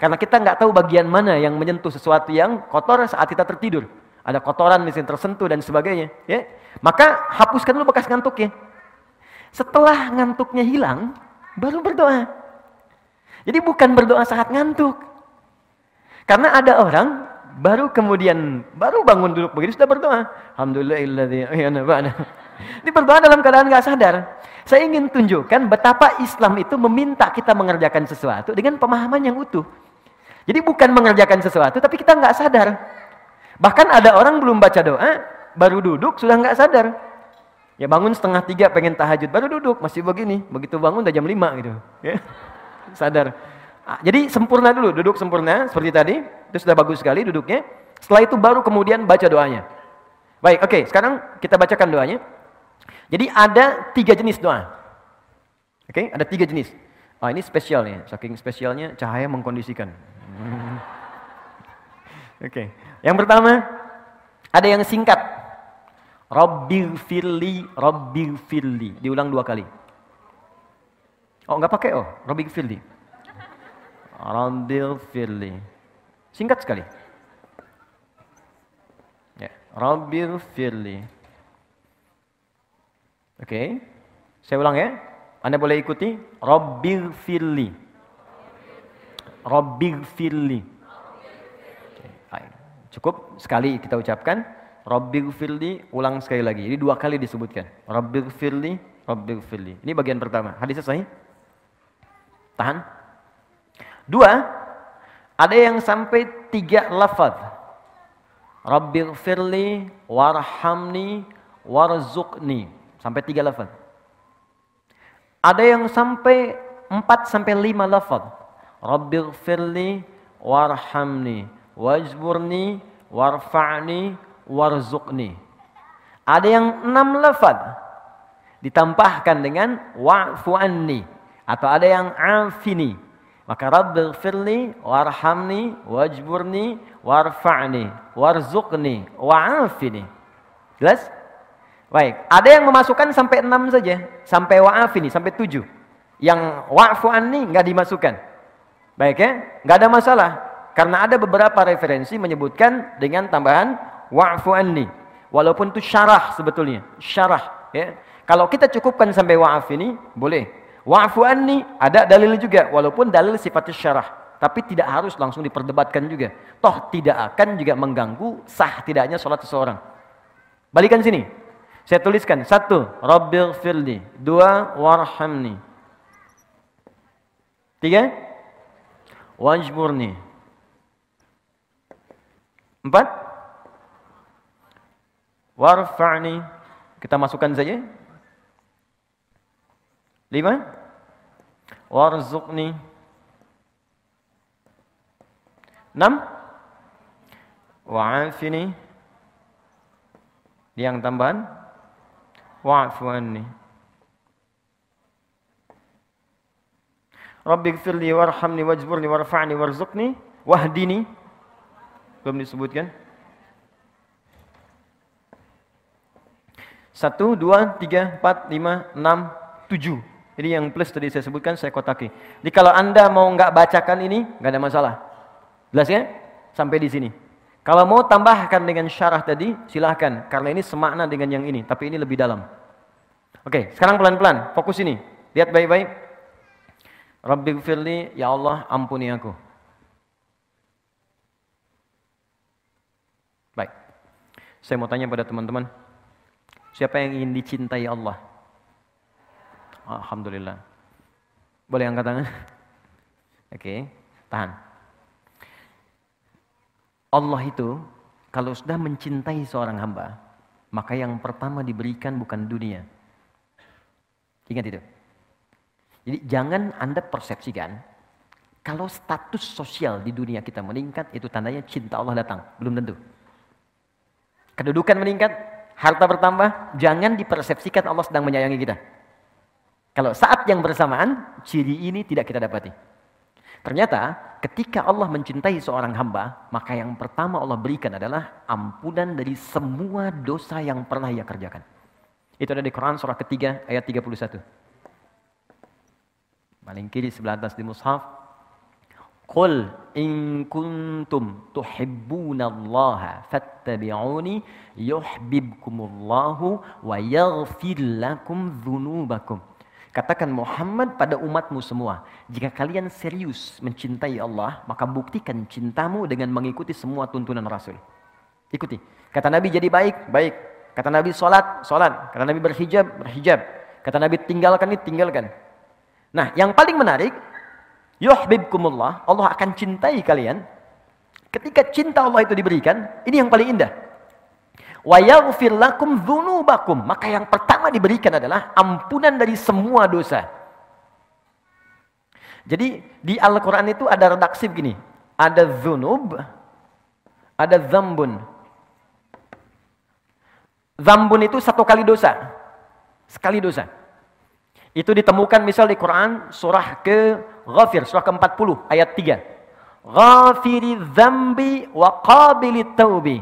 Karena kita nggak tahu bagian mana yang menyentuh sesuatu yang kotor saat kita tertidur. Ada kotoran misalnya tersentuh dan sebagainya. Ya. Maka hapuskan dulu bekas ngantuknya. Setelah ngantuknya hilang, baru berdoa. Jadi bukan berdoa saat ngantuk. Karena ada orang baru kemudian baru bangun duduk begini sudah berdoa. Alhamdulillahilladzi Ini berdoa dalam keadaan nggak sadar. Saya ingin tunjukkan betapa Islam itu meminta kita mengerjakan sesuatu dengan pemahaman yang utuh. Jadi bukan mengerjakan sesuatu, tapi kita nggak sadar. Bahkan ada orang belum baca doa, baru duduk sudah nggak sadar. Ya bangun setengah tiga pengen tahajud, baru duduk masih begini. Begitu bangun udah jam lima gitu. Ya. Sadar. Ah, jadi sempurna dulu, duduk sempurna seperti tadi. Itu sudah bagus sekali duduknya. Setelah itu baru kemudian baca doanya. Baik, oke. Okay, sekarang kita bacakan doanya. Jadi ada tiga jenis doa. Oke, okay, ada tiga jenis. Ah, ini spesial nih, saking spesialnya cahaya mengkondisikan. Oke. Okay. Yang pertama ada yang singkat. Rabbil firli, Rabbil firli. Diulang dua kali. Oh, enggak pakai oh, Rabbil firli. Rabbil firli. Singkat sekali. Ya, Rabbil firli. Oke. Okay. Saya ulang ya. Anda boleh ikuti. Rabbil firli. Rabbil firli. Cukup sekali kita ucapkan. Rabbil firli, ulang sekali lagi. Ini dua kali disebutkan. Rabbil firli, Rabbil firli. Ini bagian pertama. Hadis sahih. Tahan. Dua, ada yang sampai tiga lafaz. Rabbil firli, warhamni, warzuqni. Sampai tiga lafaz. Ada yang sampai empat sampai lima lafaz. Rabbil firli warhamni wajburni warfa'ni warzuqni. Ada yang enam lafaz ditambahkan dengan wa'fu anni atau ada yang afini. Maka rabbighfirli warhamni wajburni warfa'ni warzuqni wa'afini. Jelas? Baik, ada yang memasukkan sampai enam saja, sampai wa'afini, sampai tujuh. Yang wa'fu anni enggak dimasukkan. Baik ya, enggak ada masalah. Karena ada beberapa referensi menyebutkan dengan tambahan wa'fu anni. Walaupun itu syarah sebetulnya, syarah ya. Kalau kita cukupkan sampai wa'af ini, boleh. Wa'fu anni ada dalil juga, walaupun dalil sifatnya syarah. Tapi tidak harus langsung diperdebatkan juga. Toh tidak akan juga mengganggu sah tidaknya sholat seseorang. Balikan sini. Saya tuliskan satu, Rabbil firli. Dua, warhamni. Tiga, wajburni. Empat, warfa'ni. Kita masukkan saja. Lima, warzuqni. Enam, wa'afini. Yang tambahan, wa'fu anni Rabbi gfirli warhamni wajburni warfa'ni warzuqni wahdini belum disebutkan satu, dua, tiga, empat, lima, enam, tujuh ini yang plus tadi saya sebutkan saya kotaki jadi kalau anda mau nggak bacakan ini nggak ada masalah jelas ya sampai di sini kalau mau tambahkan dengan syarah tadi, silahkan. Karena ini semakna dengan yang ini, tapi ini lebih dalam. Oke, sekarang pelan-pelan, fokus ini. Lihat baik-baik. Rabbi gfirli, ya Allah ampuni aku. Baik. Saya mau tanya pada teman-teman. Siapa yang ingin dicintai Allah? Alhamdulillah. Boleh angkat tangan? Oke, tahan. Allah itu kalau sudah mencintai seorang hamba, maka yang pertama diberikan bukan dunia. Ingat itu. Jadi jangan Anda persepsikan kalau status sosial di dunia kita meningkat itu tandanya cinta Allah datang. Belum tentu. Kedudukan meningkat, harta bertambah, jangan dipersepsikan Allah sedang menyayangi kita. Kalau saat yang bersamaan, ciri ini tidak kita dapati. Ternyata ketika Allah mencintai seorang hamba, maka yang pertama Allah berikan adalah ampunan dari semua dosa yang pernah ia kerjakan. Itu ada di Quran surah ketiga ayat 31. Paling kiri sebelah atas di mushaf. Qul in kuntum tuhibbunallaha fattabi'uni yuhibbukumullahu wa yaghfir lakum dzunubakum. Katakan Muhammad pada umatmu semua, jika kalian serius mencintai Allah, maka buktikan cintamu dengan mengikuti semua tuntunan Rasul. Ikuti. Kata Nabi jadi baik, baik. Kata Nabi sholat, sholat. Kata Nabi berhijab, berhijab. Kata Nabi tinggalkan ini, tinggalkan. Nah, yang paling menarik, yuhibbukumullah, Allah akan cintai kalian. Ketika cinta Allah itu diberikan, ini yang paling indah. Wa yaghfir lakum dzunubakum. Maka yang pertama diberikan adalah ampunan dari semua dosa. Jadi di Al-Qur'an itu ada redaksi begini. Ada dzunub, ada zambun. Zambun itu satu kali dosa. Sekali dosa. Itu ditemukan misal di Quran surah ke Ghafir, surah ke-40 ayat 3. Ghafiri dzambi wa qabili taubi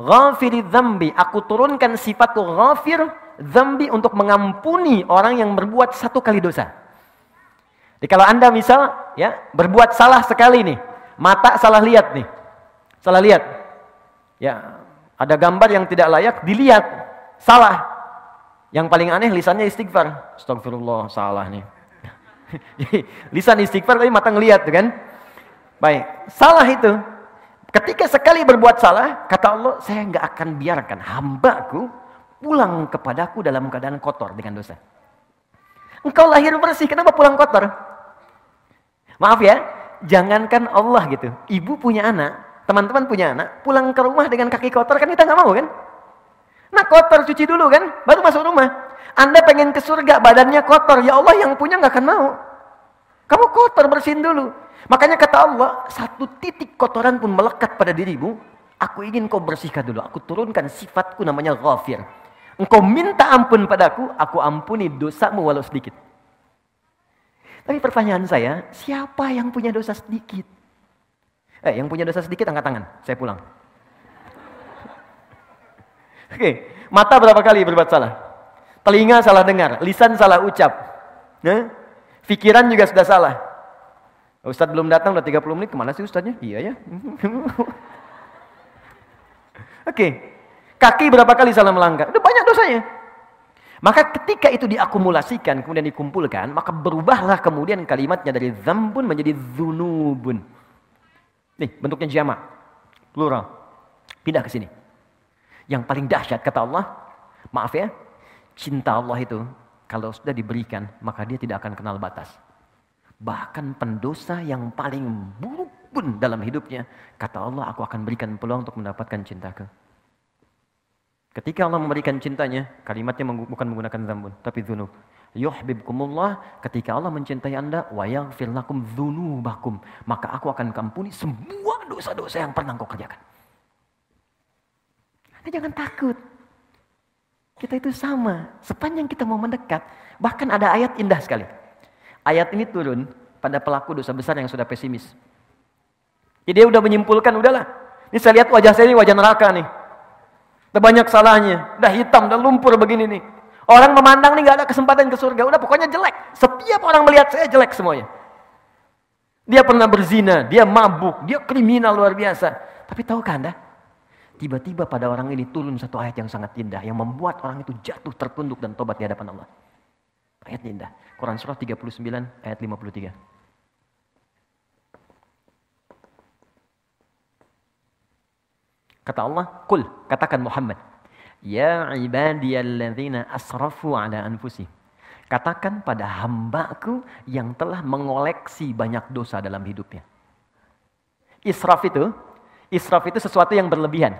Ghafiri dzambi, aku turunkan sifat ghafir dzambi untuk mengampuni orang yang berbuat satu kali dosa. Jadi kalau Anda misal ya berbuat salah sekali nih, mata salah lihat nih. Salah lihat. Ya, ada gambar yang tidak layak dilihat, salah. Yang paling aneh lisannya istighfar. Astagfirullah, salah nih. lisan istighfar tapi mata ngelihat kan. Baik, salah itu Ketika sekali berbuat salah, kata Allah, saya nggak akan biarkan hambaku pulang kepadaku dalam keadaan kotor dengan dosa. Engkau lahir bersih, kenapa pulang kotor? Maaf ya, jangankan Allah gitu. Ibu punya anak, teman-teman punya anak, pulang ke rumah dengan kaki kotor kan kita nggak mau kan? Nah kotor cuci dulu kan, baru masuk rumah. Anda pengen ke surga, badannya kotor, ya Allah yang punya nggak akan mau. Kamu kotor bersihin dulu. Makanya kata Allah, satu titik kotoran pun melekat pada dirimu, aku ingin kau bersihkan dulu. Aku turunkan sifatku namanya ghafir. Engkau minta ampun padaku, aku ampuni dosamu walau sedikit. Tapi pertanyaan saya, siapa yang punya dosa sedikit? Eh, yang punya dosa sedikit angkat tangan, saya pulang. Oke, mata berapa kali berbuat salah? Telinga salah dengar, lisan salah ucap. Ya? Pikiran juga sudah salah. Ustadz belum datang, udah 30 menit, ke mana sih Ustadznya? Iya ya. Oke, kaki berapa kali salah melangkah? Udah banyak dosanya. Maka ketika itu diakumulasikan, kemudian dikumpulkan, maka berubahlah kemudian kalimatnya dari zambun menjadi zunubun. Nih, bentuknya jama, plural. Pindah ke sini. Yang paling dahsyat kata Allah, maaf ya, cinta Allah itu kalau sudah diberikan, maka dia tidak akan kenal batas. Bahkan pendosa yang paling buruk pun dalam hidupnya, kata Allah, aku akan berikan peluang untuk mendapatkan cintaku. Ketika Allah memberikan cintanya, kalimatnya bukan menggunakan zambun, tapi zunub. Yuhibbukumullah, ketika Allah mencintai anda, wa yaghfir lakum dzunubakum, maka aku akan kampuni semua dosa-dosa yang pernah kau kerjakan. Anda jangan takut. Kita itu sama, sepanjang kita mau mendekat. Bahkan ada ayat indah sekali. Ayat ini turun pada pelaku dosa besar yang sudah pesimis. Jadi dia udah menyimpulkan, udahlah. Ini saya lihat wajah saya ini wajah neraka nih. Udah banyak salahnya, udah hitam, udah lumpur begini nih. Orang memandang nih gak ada kesempatan ke surga, udah pokoknya jelek. Setiap orang melihat saya jelek semuanya. Dia pernah berzina, dia mabuk, dia kriminal luar biasa. Tapi tahukah anda? Tiba-tiba pada orang ini turun satu ayat yang sangat indah. Yang membuat orang itu jatuh tertunduk dan tobat di hadapan Allah. Ayat indah. Quran surah 39 ayat 53. Kata Allah, Kul, katakan Muhammad. Ya ibadiyalladzina asrafu ala anfusi. Katakan pada hambaku yang telah mengoleksi banyak dosa dalam hidupnya. Israf itu, israf itu sesuatu yang berlebihan.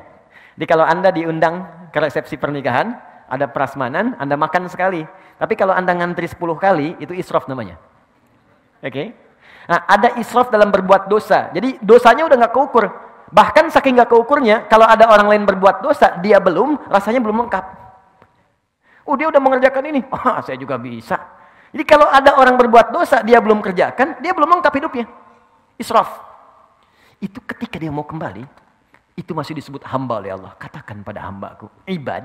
Jadi kalau Anda diundang ke resepsi pernikahan, ada prasmanan, Anda makan sekali. Tapi kalau Anda ngantri 10 kali, itu israf namanya. Oke? Okay? Nah, ada israf dalam berbuat dosa. Jadi dosanya udah nggak keukur. Bahkan saking nggak keukurnya, kalau ada orang lain berbuat dosa, dia belum, rasanya belum lengkap. Oh dia udah mengerjakan ini, oh, saya juga bisa. Jadi kalau ada orang berbuat dosa, dia belum kerjakan, dia belum lengkap hidupnya. Israf. Itu ketika dia mau kembali, itu masih disebut hamba oleh Allah. Katakan pada hambaku, ibad,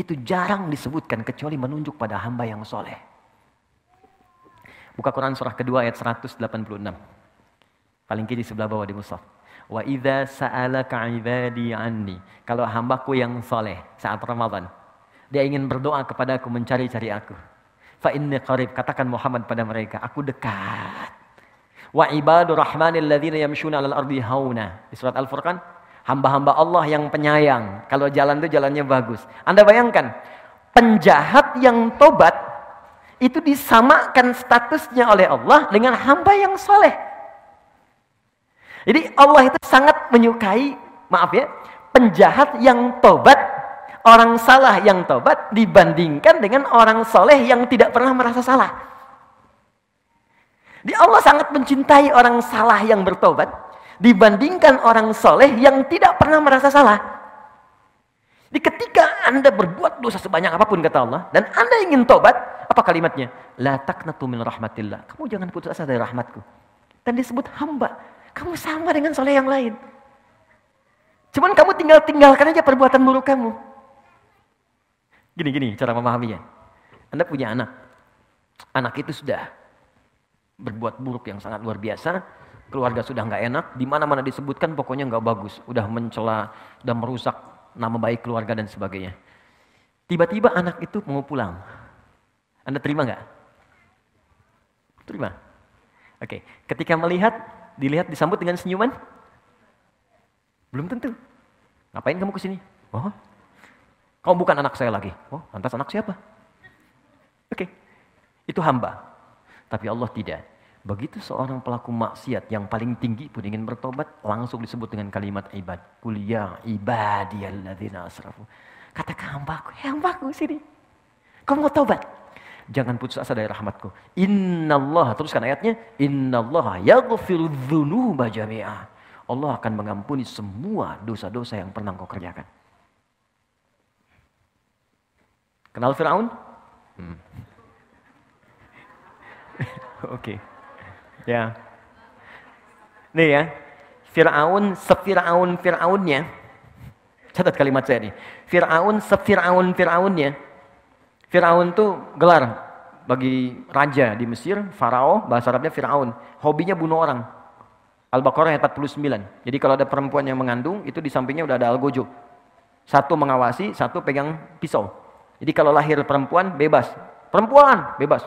itu jarang disebutkan kecuali menunjuk pada hamba yang soleh. Buka Quran surah kedua ayat 186. Paling kiri sebelah bawah di mushaf. Wa idza sa'alaka ibadi anni. Kalau hambaku yang soleh saat Ramadan. Dia ingin berdoa kepada aku mencari-cari aku. Fa inni qarib. Katakan Muhammad pada mereka. Aku dekat. Wa ibadur rahmanil ladzina yamshuna 'alal ardi hauna. Di surat Al-Furqan Hamba-hamba Allah yang penyayang. Kalau jalan itu jalannya bagus. Anda bayangkan, penjahat yang tobat itu disamakan statusnya oleh Allah dengan hamba yang soleh. Jadi Allah itu sangat menyukai, maaf ya, penjahat yang tobat, orang salah yang tobat dibandingkan dengan orang soleh yang tidak pernah merasa salah. Di Allah sangat mencintai orang salah yang bertobat dibandingkan orang soleh yang tidak pernah merasa salah. Di ketika Anda berbuat dosa sebanyak apa pun kata Allah dan Anda ingin tobat, apa kalimatnya? La taqnatu min rahmatillah. Kamu jangan putus asa dari rahmatku. Dan disebut hamba. Kamu sama dengan soleh yang lain. Cuman kamu tinggal tinggalkan aja perbuatan buruk kamu. Gini-gini cara memahaminya. Anda punya anak. Anak itu sudah berbuat buruk yang sangat luar biasa keluarga sudah nggak enak, di mana-mana disebutkan pokoknya nggak bagus, udah mencela, udah merusak nama baik keluarga dan sebagainya. Tiba-tiba anak itu mau pulang. Anda terima nggak? Terima. Oke, ketika melihat, dilihat disambut dengan senyuman? Belum tentu. Ngapain kamu ke sini? Oh, kamu bukan anak saya lagi. Oh, lantas anak siapa? Oke, itu hamba. Tapi Allah tidak. Begitu seorang pelaku maksiat yang paling tinggi pun ingin bertobat, langsung disebut dengan kalimat ibad. Kuliah ibadiyalladzina asrafu. Katakan hambaku, ya hambaku sini. Kau mau tobat? Jangan putus asa dari rahmatku. Inna Allah, teruskan ayatnya. Inna Allah yaghfiru dhunuba jami'ah. Allah akan mengampuni semua dosa-dosa yang pernah kau kerjakan. Kenal Fir'aun? Hmm. Oke. okay. Ya. Nih ya. Fir'aun, sefir'aun Fir'aunnya. Catat kalimat saya nih. Fir'aun, sefir'aun Fir'aunnya. Fir'aun tuh gelar bagi raja di Mesir, Farao, bahasa Arabnya Fir'aun. Hobinya bunuh orang. Al-Baqarah ayat 49. Jadi kalau ada perempuan yang mengandung, itu di sampingnya udah ada algojo. Satu mengawasi, satu pegang pisau. Jadi kalau lahir perempuan, bebas. Perempuan, bebas.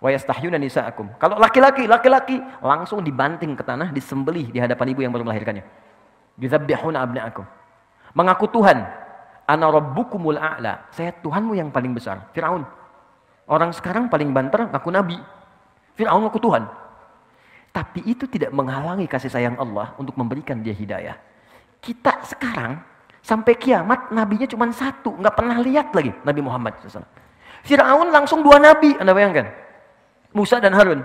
Nisa'akum. Kalau laki-laki, laki-laki langsung dibanting ke tanah, disembelih di hadapan ibu yang baru melahirkannya. Yuzabbihuna abna'akum. Mengaku Tuhan. Ana rabbukumul a'la. Saya Tuhanmu yang paling besar. Firaun. Orang sekarang paling banter ngaku nabi. Firaun ngaku Tuhan. Tapi itu tidak menghalangi kasih sayang Allah untuk memberikan dia hidayah. Kita sekarang sampai kiamat nabinya cuma satu, nggak pernah lihat lagi Nabi Muhammad. Firaun langsung dua nabi, anda bayangkan. Musa dan Harun.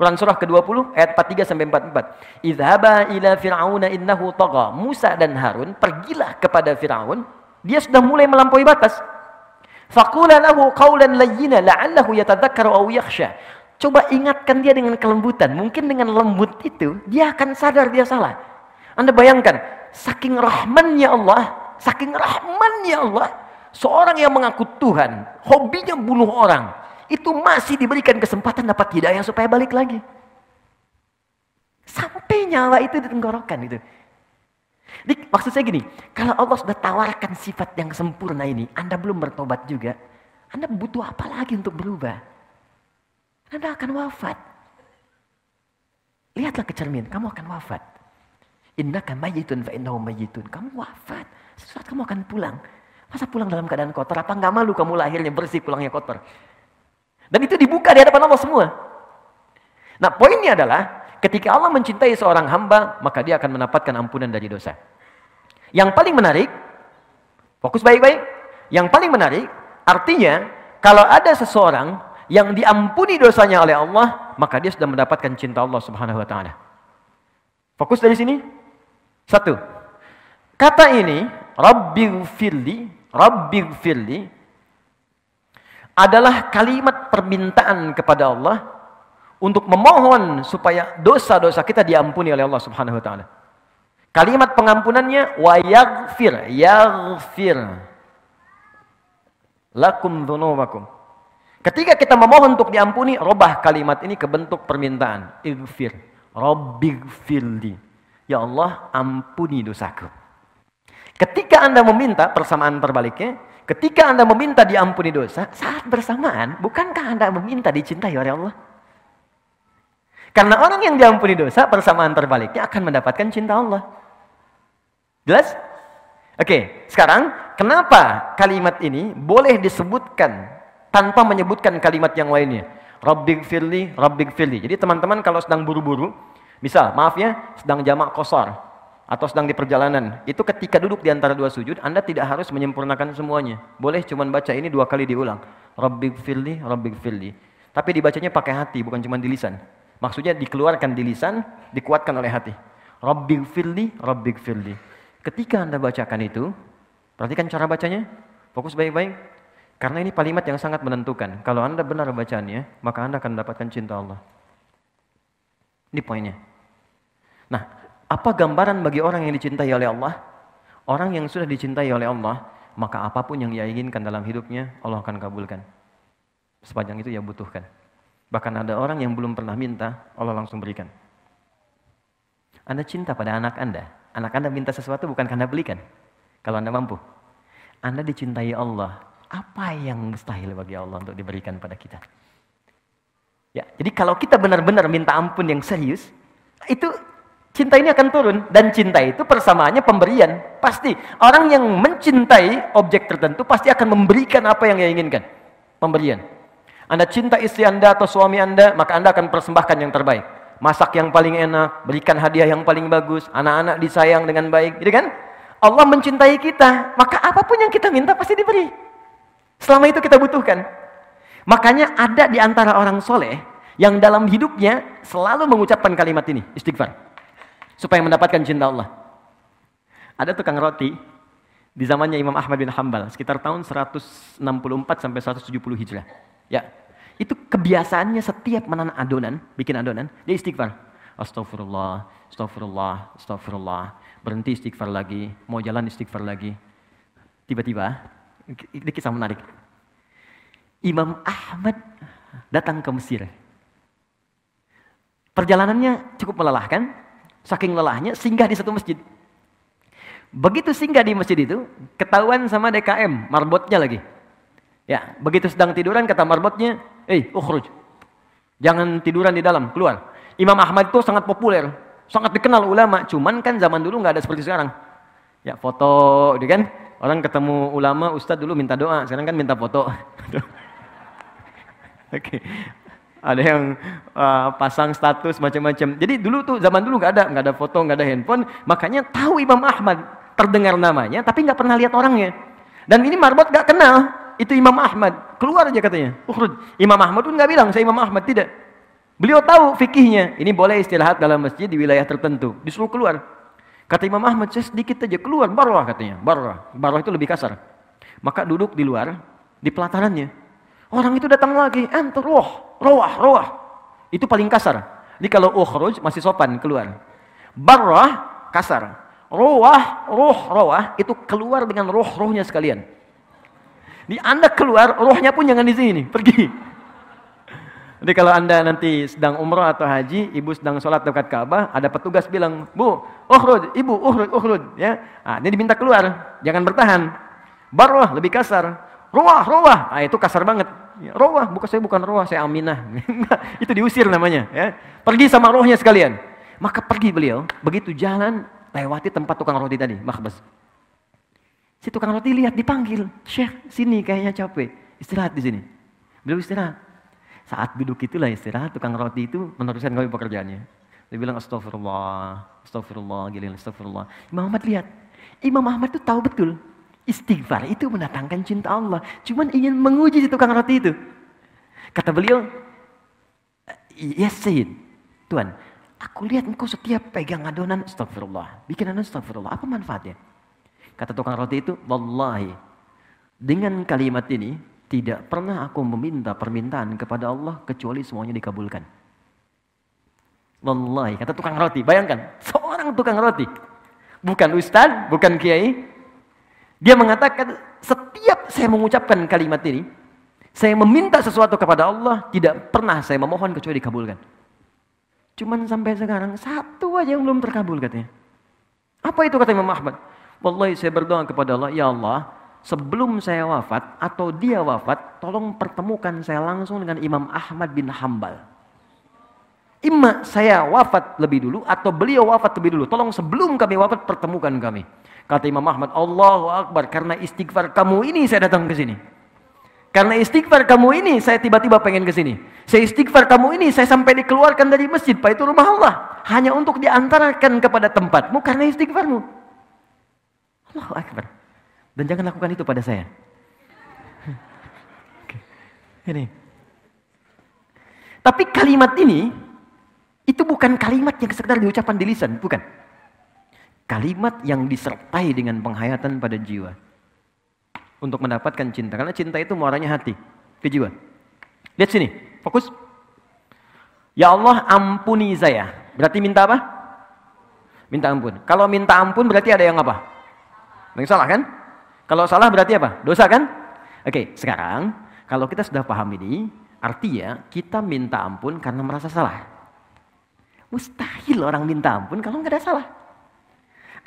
Quran surah ke-20 ayat 43 sampai 44. Idhaba ila fir'auna innahu tagha. Musa dan Harun pergilah kepada Firaun, dia sudah mulai melampaui batas. Faqula lahu qawlan layyina la'allahu yatadhakkaru aw yakhsha. Coba ingatkan dia dengan kelembutan. Mungkin dengan lembut itu dia akan sadar dia salah. Anda bayangkan, saking rahmannya Allah, saking rahmannya Allah, seorang yang mengaku Tuhan, hobinya bunuh orang, itu masih diberikan kesempatan dapat hidayah supaya balik lagi. Sampai nyawa itu di tenggorokan itu. Jadi, maksud saya gini, kalau Allah sudah tawarkan sifat yang sempurna ini, Anda belum bertobat juga, Anda butuh apa lagi untuk berubah? Anda akan wafat. Lihatlah ke cermin, kamu akan wafat. Innaka mayyitun fa innahu mayyitun. Kamu wafat. Sesuatu kamu akan pulang. Masa pulang dalam keadaan kotor? Apa enggak malu kamu lahirnya bersih, pulangnya kotor? Dan itu dibuka di hadapan Allah semua. Nah poinnya adalah ketika Allah mencintai seorang hamba, maka dia akan mendapatkan ampunan dari dosa. Yang paling menarik, fokus baik-baik. Yang paling menarik, artinya kalau ada seseorang yang diampuni dosanya oleh Allah, maka dia sudah mendapatkan cinta Allah Subhanahu wa taala. Fokus dari sini. Satu. Kata ini, Rabbighfirli, Rabbighfirli adalah kalimat permintaan kepada Allah untuk memohon supaya dosa-dosa kita diampuni oleh Allah Subhanahu wa taala. Kalimat pengampunannya wa yaghfir, yaghfir lakum dzunubakum. Ketika kita memohon untuk diampuni, robah kalimat ini ke bentuk permintaan. Ighfir, rabbighfirli. Ya Allah, ampuni dosaku. Ketika Anda meminta persamaan terbaliknya, Ketika Anda meminta diampuni dosa, saat bersamaan, bukankah Anda meminta dicintai oleh Allah? Karena orang yang diampuni dosa, persamaan terbaliknya akan mendapatkan cinta Allah. Jelas? Oke, sekarang kenapa kalimat ini boleh disebutkan tanpa menyebutkan kalimat yang lainnya? Rabbik firli, Rabbik firli. Jadi teman-teman kalau sedang buru-buru, misal maaf ya, sedang jamak kosor, atau sedang di perjalanan, itu ketika duduk di antara dua sujud, Anda tidak harus menyempurnakan semuanya. Boleh cuma baca ini dua kali diulang. Rabbik firli, Rabbik firli. Tapi dibacanya pakai hati, bukan cuma di lisan. Maksudnya dikeluarkan di lisan, dikuatkan oleh hati. Rabbik firli, Rabbik firli. Ketika Anda bacakan itu, perhatikan cara bacanya, fokus baik-baik. Karena ini kalimat yang sangat menentukan. Kalau Anda benar bacanya, maka Anda akan mendapatkan cinta Allah. Ini poinnya. Nah, apa gambaran bagi orang yang dicintai oleh Allah? Orang yang sudah dicintai oleh Allah, maka apa pun yang ia inginkan dalam hidupnya, Allah akan kabulkan. Sepanjang itu ia butuhkan. Bahkan ada orang yang belum pernah minta, Allah langsung berikan. Anda cinta pada anak Anda. Anak Anda minta sesuatu bukan karena belikan. Kalau Anda mampu. Anda dicintai Allah. Apa yang mustahil bagi Allah untuk diberikan pada kita? Ya, jadi kalau kita benar-benar minta ampun yang serius, itu Cinta ini akan turun dan cinta itu persamaannya pemberian. Pasti orang yang mencintai objek tertentu pasti akan memberikan apa yang ia inginkan. Pemberian. Anda cinta istri Anda atau suami Anda, maka Anda akan persembahkan yang terbaik. Masak yang paling enak, berikan hadiah yang paling bagus, anak-anak disayang dengan baik, gitu kan? Allah mencintai kita, maka apa pun yang kita minta pasti diberi. Selama itu kita butuhkan. Makanya ada di antara orang soleh yang dalam hidupnya selalu mengucapkan kalimat ini, istighfar supaya mendapatkan cinta Allah. Ada tukang roti, Di zamannya Imam Ahmad bin Hambal, sekitar tahun 164 sampai 170 Hijrah. Ya. Itu kebiasaannya setiap menanak adonan, bikin adonan, dia istighfar. Astagfirullah, astagfirullah, astagfirullah. Berhenti istighfar lagi, mau jalan istighfar lagi. Tiba-tiba, ini kisah menarik. Imam Ahmad datang ke Mesir. Perjalanannya cukup melelahkan, saking lelahnya singgah di satu masjid. Begitu singgah di masjid itu, ketahuan sama DKM, marbotnya lagi. Ya, begitu sedang tiduran kata marbotnya, "Eh, ukhruj. Jangan tiduran di dalam, keluar." Imam Ahmad itu sangat populer, sangat dikenal ulama, cuman kan zaman dulu nggak ada seperti sekarang. Ya, foto, gitu kan? Orang ketemu ulama, ustadz dulu minta doa, sekarang kan minta foto. Oke. Ada yang uh, pasang status macam-macam. Jadi dulu tuh zaman dulu nggak ada, nggak ada foto, nggak ada handphone. Makanya tahu Imam Ahmad terdengar namanya, tapi nggak pernah lihat orangnya. Dan ini marbot nggak kenal, itu Imam Ahmad. Keluar aja katanya. Ukhrud. Imam Ahmad pun nggak bilang saya Imam Ahmad tidak. Beliau tahu fikihnya. Ini boleh istirahat dalam masjid di wilayah tertentu. Disuruh keluar. Kata Imam Ahmad, saya sedikit aja keluar. Barwah katanya. Barwah. Barwah itu lebih kasar. Maka duduk di luar, di pelatarannya. Orang itu datang lagi, ente roh, roh, roh. Itu paling kasar. Jadi kalau ukhruj masih sopan keluar. Barrah kasar. Roh, roh, roh itu keluar dengan roh-rohnya sekalian. Di Anda keluar, rohnya pun jangan di sini, pergi. Jadi kalau Anda nanti sedang umroh atau haji, ibu sedang sholat dekat Ka'bah, ada petugas bilang, Bu, ukhruj, ibu, ukhruj, ukhruj. Ya. Nah, dia diminta keluar, jangan bertahan. Barwah, lebih kasar. Roah, roah. Ah itu kasar banget. Ya, roah, bukan saya bukan roah, saya aminah. itu diusir namanya. Ya. Pergi sama rohnya sekalian. Maka pergi beliau, begitu jalan lewati tempat tukang roti tadi, makbas. Si tukang roti lihat dipanggil, Syekh sini kayaknya capek, istirahat di sini. Beliau istirahat. Saat duduk itulah istirahat, tukang roti itu meneruskan kami pekerjaannya. Dia bilang astagfirullah, astagfirullah, gilin, astagfirullah. Imam Ahmad lihat, Imam Ahmad itu tahu betul Istighfar itu mendatangkan cinta Allah. Cuman ingin menguji si tukang roti itu. Kata beliau, Yes Sayyid, Tuhan, aku lihat engkau setiap pegang adonan, astagfirullah. Bikin adonan, astagfirullah. Apa manfaatnya? Kata tukang roti itu, Wallahi, dengan kalimat ini, tidak pernah aku meminta permintaan kepada Allah kecuali semuanya dikabulkan. Wallahi, kata tukang roti. Bayangkan, seorang tukang roti. Bukan ustaz, bukan kiai, dia mengatakan, setiap saya mengucapkan kalimat ini, saya meminta sesuatu kepada Allah, tidak pernah saya memohon kecuali dikabulkan. Cuman sampai sekarang, satu aja yang belum terkabul katanya. Apa itu kata Imam Ahmad? Wallahi saya berdoa kepada Allah, Ya Allah, sebelum saya wafat atau dia wafat, tolong pertemukan saya langsung dengan Imam Ahmad bin Hambal. Ima saya wafat lebih dulu atau beliau wafat lebih dulu. Tolong sebelum kami wafat pertemukan kami. Kata Imam Ahmad, Allahu Akbar, karena istighfar kamu ini saya datang ke sini. Karena istighfar kamu ini saya tiba-tiba pengen ke sini. Saya istighfar kamu ini saya sampai dikeluarkan dari masjid, Pak itu rumah Allah. Hanya untuk diantarkan kepada tempatmu karena istighfarmu. Allahu Akbar. Dan jangan lakukan itu pada saya. Ini. Tapi kalimat ini itu bukan kalimat yang sekedar diucapkan di lisan, bukan. Kalimat yang disertai dengan penghayatan pada jiwa. Untuk mendapatkan cinta. Karena cinta itu muaranya hati. Ke jiwa. Lihat sini. Fokus. Ya Allah ampuni saya. Berarti minta apa? Minta ampun. Kalau minta ampun berarti ada yang apa? Yang salah kan? Kalau salah berarti apa? Dosa kan? Oke, sekarang kalau kita sudah paham ini, artinya kita minta ampun karena merasa salah. Mustahil orang minta ampun kalau nggak ada salah.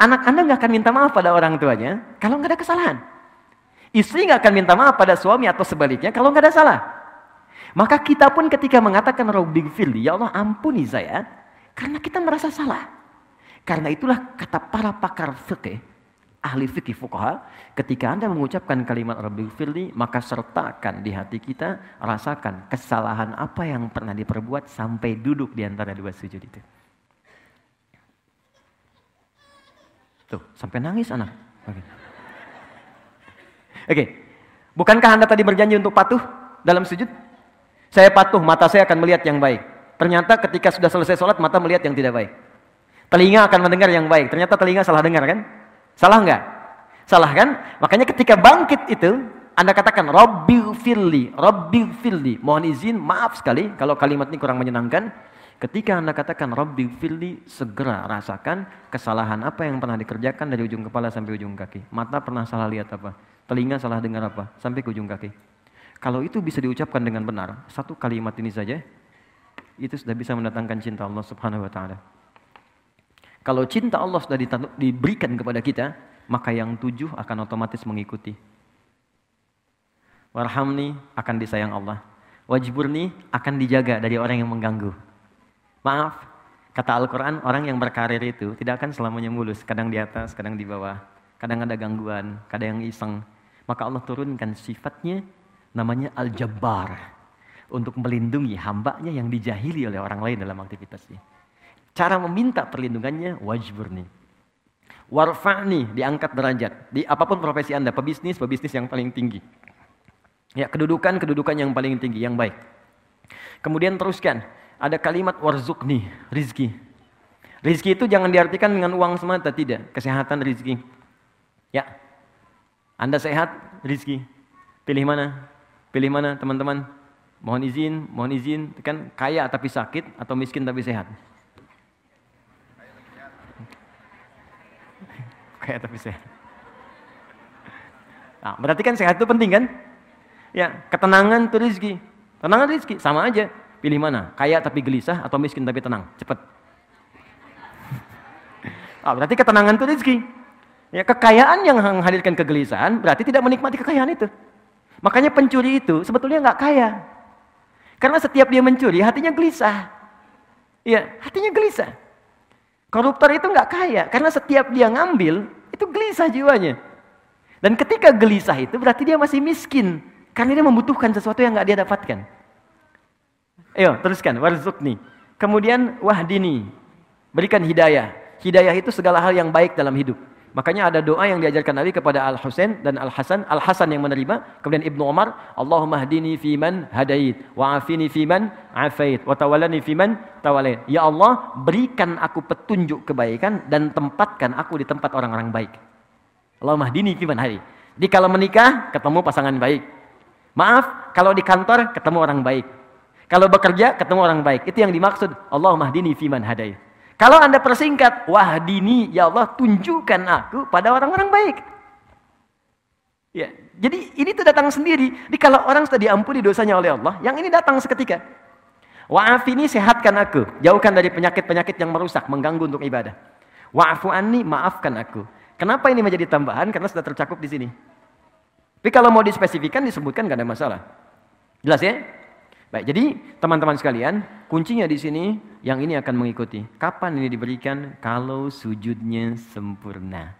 Anak Anda nggak akan minta maaf pada orang tuanya kalau nggak ada kesalahan. Istri nggak akan minta maaf pada suami atau sebaliknya kalau nggak ada salah. Maka kita pun ketika mengatakan Rabbi Fili, ya Allah ampuni saya, karena kita merasa salah. Karena itulah kata para pakar fikih, ahli fikih fukaha, ketika Anda mengucapkan kalimat Rabbi Fili, maka sertakan di hati kita, rasakan kesalahan apa yang pernah diperbuat sampai duduk di antara dua sujud itu. Tuh, sampai nangis anak. Oke. Okay. Okay. Bukankah Anda tadi berjanji untuk patuh dalam sujud? Saya patuh, mata saya akan melihat yang baik. Ternyata ketika sudah selesai sholat, mata melihat yang tidak baik. Telinga akan mendengar yang baik. Ternyata telinga salah dengar kan? Salah enggak? Salah kan? Makanya ketika bangkit itu, Anda katakan, Rabbi firli, Rabbi firli. Mohon izin, maaf sekali kalau kalimat ini kurang menyenangkan. Ketika Anda katakan Rabbi firli, segera rasakan kesalahan apa yang pernah dikerjakan dari ujung kepala sampai ujung kaki. Mata pernah salah lihat apa? Telinga salah dengar apa? Sampai ke ujung kaki. Kalau itu bisa diucapkan dengan benar, satu kalimat ini saja, itu sudah bisa mendatangkan cinta Allah subhanahu wa ta'ala. Kalau cinta Allah sudah diberikan kepada kita, maka yang tujuh akan otomatis mengikuti. Warhamni akan disayang Allah. Wajburni akan dijaga dari orang yang mengganggu. Maaf, kata Al-Quran, orang yang berkarir itu tidak akan selamanya mulus. Kadang di atas, kadang di bawah. Kadang ada gangguan, kadang yang iseng. Maka Allah turunkan sifatnya namanya Al-Jabbar. Untuk melindungi hambanya yang dijahili oleh orang lain dalam aktivitasnya. Cara meminta perlindungannya wajburni. Warfa'ni diangkat derajat. Di apa pun profesi Anda, pebisnis, pebisnis yang paling tinggi. Ya, kedudukan, kedudukan yang paling tinggi, yang baik. Kemudian teruskan, ada kalimat warzukni, rizki. Rizki itu jangan diartikan dengan uang semata, tidak. Kesehatan rizki. Ya, Anda sehat, rizki. Pilih mana? Pilih mana teman-teman? Mohon izin, mohon izin, kan kaya tapi sakit atau miskin tapi sehat. Kayak tapi sehat. Nah, berarti kan sehat itu penting kan? Ya, ketenangan itu rezeki. Tenangan rezeki sama aja. Pilih mana? Kaya tapi gelisah atau miskin tapi tenang? Cepat. Ah, berarti ketenangan itu rezeki. Ya, kekayaan yang menghadirkan kegelisahan berarti tidak menikmati kekayaan itu. Makanya pencuri itu sebetulnya nggak kaya. Karena setiap dia mencuri hatinya gelisah. Ya, hatinya gelisah. Koruptor itu nggak kaya karena setiap dia ngambil itu gelisah jiwanya. Dan ketika gelisah itu berarti dia masih miskin karena dia membutuhkan sesuatu yang nggak dia dapatkan. Ayo teruskan warzukni. Kemudian wahdini berikan hidayah. Hidayah itu segala hal yang baik dalam hidup. Makanya ada doa yang diajarkan Nabi kepada Al Husain dan Al Hasan. Al Hasan yang menerima, kemudian Ibnu Umar, Allahumma hdini fiman hadait, wa afini fiman afait, wa tawallani fiman tawalait. Ya Allah, berikan aku petunjuk kebaikan dan tempatkan aku di tempat orang-orang baik. Allahumma hdini fiman hadait. Di kalau menikah ketemu pasangan baik. Maaf, kalau di kantor ketemu orang baik. Kalau bekerja ketemu orang baik. Itu yang dimaksud Allahumma hdini fiman hadait. Kalau Anda persingkat, wahdini, ya Allah tunjukkan aku pada orang-orang baik. Ya, jadi ini tuh datang sendiri. Jadi kalau orang sudah diampuni dosanya oleh Allah, yang ini datang seketika. Wa'afini sehatkan aku, jauhkan dari penyakit-penyakit yang merusak, mengganggu untuk ibadah. Wa'afu anni, maafkan aku. Kenapa ini menjadi tambahan? Karena sudah tercakup di sini. Tapi kalau mau dispesifikan, disebutkan gak ada masalah. Jelas ya? Baik, jadi teman-teman sekalian, kuncinya di sini yang ini akan mengikuti. Kapan ini diberikan? Kalau sujudnya sempurna.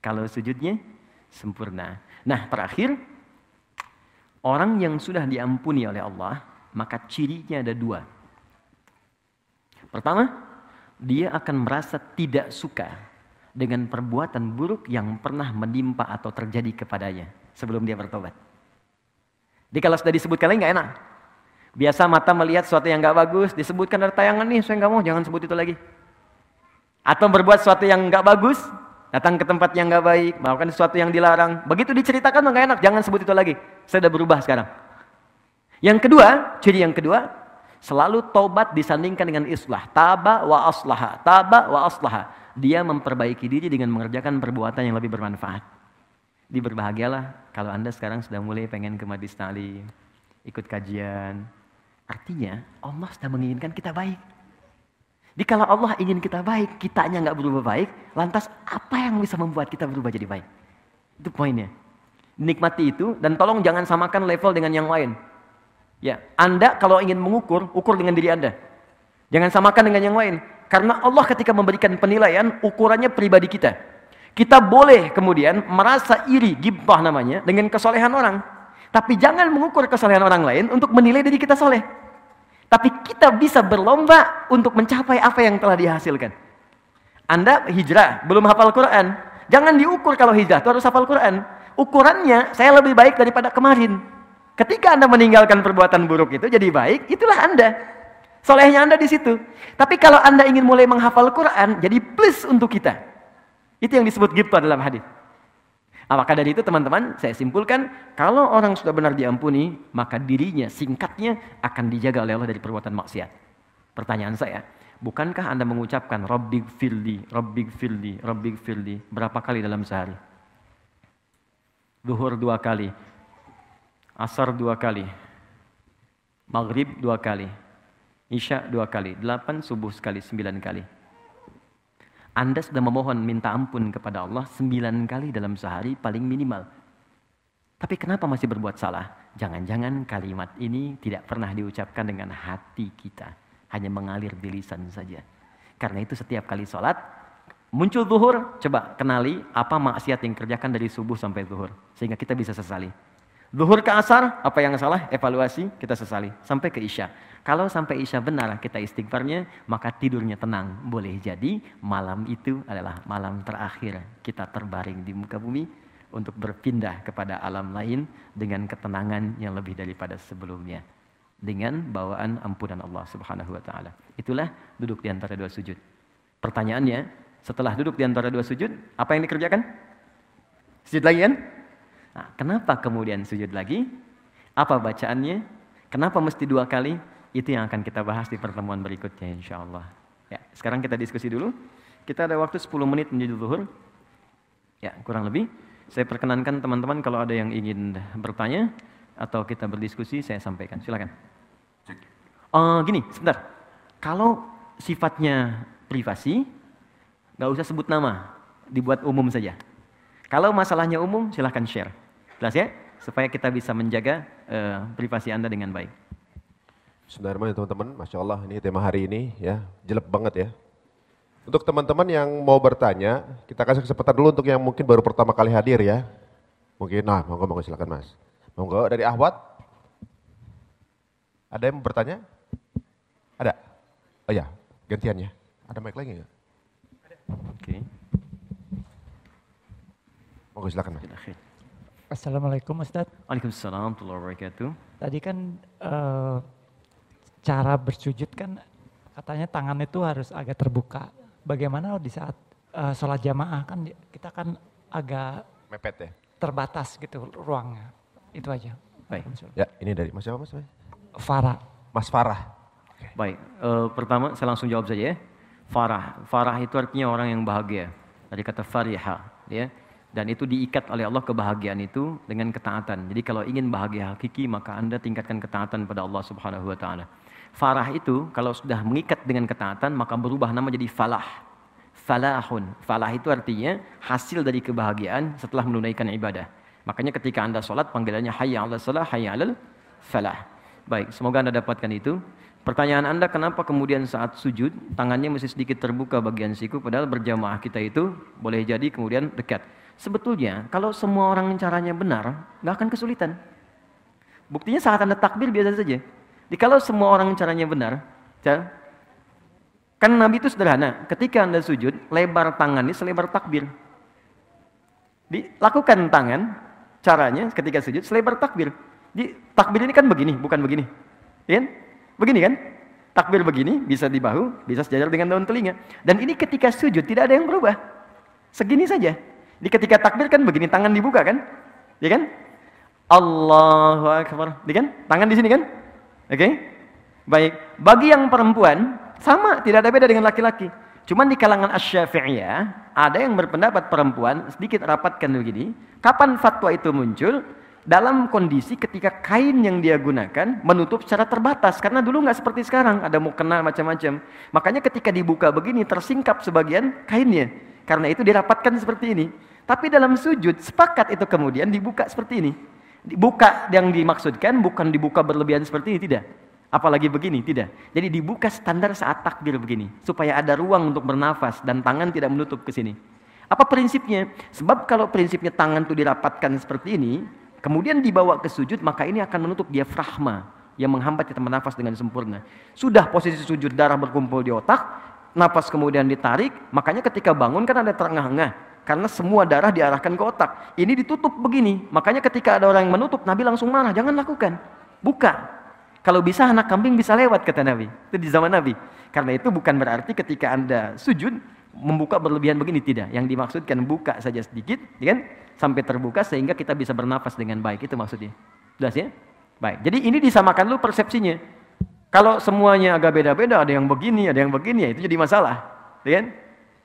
Kalau sujudnya sempurna. Nah, terakhir, orang yang sudah diampuni oleh Allah, maka cirinya ada dua. Pertama, dia akan merasa tidak suka dengan perbuatan buruk yang pernah menimpa atau terjadi kepadanya sebelum dia bertobat. Jadi kalau sudah disebutkan lagi nggak enak. Biasa mata melihat sesuatu yang nggak bagus, disebutkan dari tayangan nih, saya nggak mau, jangan sebut itu lagi. Atau berbuat sesuatu yang nggak bagus, datang ke tempat yang nggak baik, melakukan sesuatu yang dilarang. Begitu diceritakan nggak enak, jangan sebut itu lagi. Saya sudah berubah sekarang. Yang kedua, ciri yang kedua, selalu tobat disandingkan dengan islah. Taba wa aslaha, taba wa aslaha. Dia memperbaiki diri dengan mengerjakan perbuatan yang lebih bermanfaat. Diberbahagialah kalau Anda sekarang sudah mulai pengen ke majlis ta'lim, ikut kajian, Artinya Allah sudah menginginkan kita baik. Jadi kalau Allah ingin kita baik, kitanya nggak berubah baik, lantas apa yang bisa membuat kita berubah jadi baik? Itu poinnya. Nikmati itu dan tolong jangan samakan level dengan yang lain. Ya, Anda kalau ingin mengukur, ukur dengan diri Anda. Jangan samakan dengan yang lain. Karena Allah ketika memberikan penilaian, ukurannya pribadi kita. Kita boleh kemudian merasa iri, gibah namanya, dengan kesolehan orang. Tapi jangan mengukur kesalehan orang lain untuk menilai diri kita soleh. Tapi kita bisa berlomba untuk mencapai apa yang telah dihasilkan. Anda hijrah, belum hafal Quran. Jangan diukur kalau hijrah, itu harus hafal Quran. Ukurannya, saya lebih baik daripada kemarin. Ketika Anda meninggalkan perbuatan buruk itu jadi baik, itulah Anda. Solehnya Anda di situ. Tapi kalau Anda ingin mulai menghafal Quran, jadi plus untuk kita. Itu yang disebut gitu dalam hadis. Maka dari itu teman-teman, saya simpulkan, kalau orang sudah benar diampuni, maka dirinya, singkatnya akan dijaga oleh Allah dari perbuatan maksiat. Pertanyaan saya, bukankah Anda mengucapkan Rabbig firli, Rabbig firli, Rabbig firli, berapa kali dalam sehari? Zuhur dua kali, Asar dua kali, Maghrib dua kali, Isya dua kali, delapan subuh sekali, sembilan kali. Anda sudah memohon minta ampun kepada Allah sembilan kali dalam sehari paling minimal. Tapi kenapa masih berbuat salah? Jangan-jangan kalimat ini tidak pernah diucapkan dengan hati kita. Hanya mengalir di lisan saja. Karena itu setiap kali sholat, muncul zuhur, coba kenali apa maksiat yang kerjakan dari subuh sampai zuhur. Sehingga kita bisa sesali. Zuhur ke asar, apa yang salah? Evaluasi, kita sesali. Sampai ke isya. Kalau sampai isya benar kita istighfarnya, maka tidurnya tenang. Boleh jadi malam itu adalah malam terakhir kita terbaring di muka bumi untuk berpindah kepada alam lain dengan ketenangan yang lebih daripada sebelumnya. Dengan bawaan ampunan Allah subhanahu wa ta'ala. Itulah duduk di antara dua sujud. Pertanyaannya, setelah duduk di antara dua sujud, apa yang dikerjakan? Sujud lagi kan? Nah, kenapa kemudian sujud lagi? Apa bacaannya? Kenapa mesti dua kali? Itu yang akan kita bahas di pertemuan berikutnya insya Allah. Ya, sekarang kita diskusi dulu. Kita ada waktu 10 menit menuju zuhur. Ya, kurang lebih. Saya perkenankan teman-teman kalau ada yang ingin bertanya atau kita berdiskusi, saya sampaikan. Silakan. Uh, gini, sebentar. Kalau sifatnya privasi, nggak usah sebut nama, dibuat umum saja. Kalau masalahnya umum, silahkan share. Jelas ya? Supaya kita bisa menjaga uh, privasi Anda dengan baik. Bismillahirrahmanirrahim teman-teman. Masya Allah ini tema hari ini ya, jelek banget ya. Untuk teman-teman yang mau bertanya, kita kasih kesempatan dulu untuk yang mungkin baru pertama kali hadir ya. Mungkin, nah monggo monggo silakan mas. Monggo dari Ahwat. Ada yang mau bertanya? Ada? Oh ya, gantian ya. Ada mic lagi nggak? Oke. Okay. Monggo silakan. Mas. Assalamualaikum Ustaz. Waalaikumsalam warahmatullahi wabarakatuh. Tadi kan uh, cara bersujud kan katanya tangan itu harus agak terbuka. Bagaimana di saat uh, sholat jamaah kan kita kan agak mepet ya terbatas gitu ruangnya. Itu aja. Baik. Ya ini dari Mas siapa Mas? Farah. Mas Farah. Okay. Baik. Uh, pertama saya langsung jawab saja ya. Farah. Farah itu artinya orang yang bahagia. Dari kata fariha. Ya dan itu diikat oleh Allah kebahagiaan itu dengan ketaatan. Jadi kalau ingin bahagia hakiki maka Anda tingkatkan ketaatan pada Allah Subhanahu wa taala. Farah itu kalau sudah mengikat dengan ketaatan maka berubah nama jadi falah. Falahun. Falah itu artinya hasil dari kebahagiaan setelah menunaikan ibadah. Makanya ketika Anda sholat panggilannya hayya 'alal salah, hayya 'alal falah. Baik, semoga Anda dapatkan itu. Pertanyaan Anda kenapa kemudian saat sujud tangannya masih sedikit terbuka bagian siku padahal berjamaah kita itu boleh jadi kemudian dekat. Sebetulnya kalau semua orang caranya benar, nggak akan kesulitan. Buktinya saat anda takbir biasa saja. Jadi kalau semua orang caranya benar, kan Nabi itu sederhana. Ketika anda sujud, lebar tangannya selebar takbir. Dilakukan tangan, caranya ketika sujud selebar takbir. Di takbir ini kan begini, bukan begini. Ya? Begini kan? Takbir begini, bisa di bahu, bisa sejajar dengan daun telinga. Dan ini ketika sujud tidak ada yang berubah. Segini saja. Di ketika takbir kan begini, tangan dibuka kan? Ya kan? Allahu Akbar. Ya kan? Tangan di sini kan? Oke? Okay? Baik. Bagi yang perempuan, sama, tidak ada beda dengan laki-laki. Cuman di kalangan asy-syafi'iyah, ada yang berpendapat perempuan sedikit rapatkan begini. Kapan fatwa itu muncul? Dalam kondisi ketika kain yang dia gunakan menutup secara terbatas. Karena dulu nggak seperti sekarang, ada mau kena macam-macam. Makanya ketika dibuka begini, tersingkap sebagian kainnya. Karena itu dirapatkan seperti ini. Tapi dalam sujud sepakat itu kemudian dibuka seperti ini. Dibuka yang dimaksudkan bukan dibuka berlebihan seperti ini, tidak. Apalagi begini, tidak. Jadi dibuka standar saat takbir begini. Supaya ada ruang untuk bernafas dan tangan tidak menutup ke sini. Apa prinsipnya? Sebab kalau prinsipnya tangan itu dirapatkan seperti ini, kemudian dibawa ke sujud, maka ini akan menutup diafragma yang menghambat kita bernafas dengan sempurna. Sudah posisi sujud darah berkumpul di otak, nafas kemudian ditarik, makanya ketika bangun kan ada terengah-engah. Karena semua darah diarahkan ke otak. Ini ditutup begini. Makanya ketika ada orang yang menutup, Nabi langsung marah. Jangan lakukan. Buka. Kalau bisa anak kambing bisa lewat, kata Nabi. Itu di zaman Nabi. Karena itu bukan berarti ketika Anda sujud, membuka berlebihan begini tidak. Yang dimaksudkan buka saja sedikit, ya kan? Sampai terbuka sehingga kita bisa bernafas dengan baik. Itu maksudnya. Jelas ya? Baik. Jadi ini disamakan dulu persepsinya. Kalau semuanya agak beda-beda, ada yang begini, ada yang begini, ya itu jadi masalah. Ya kan?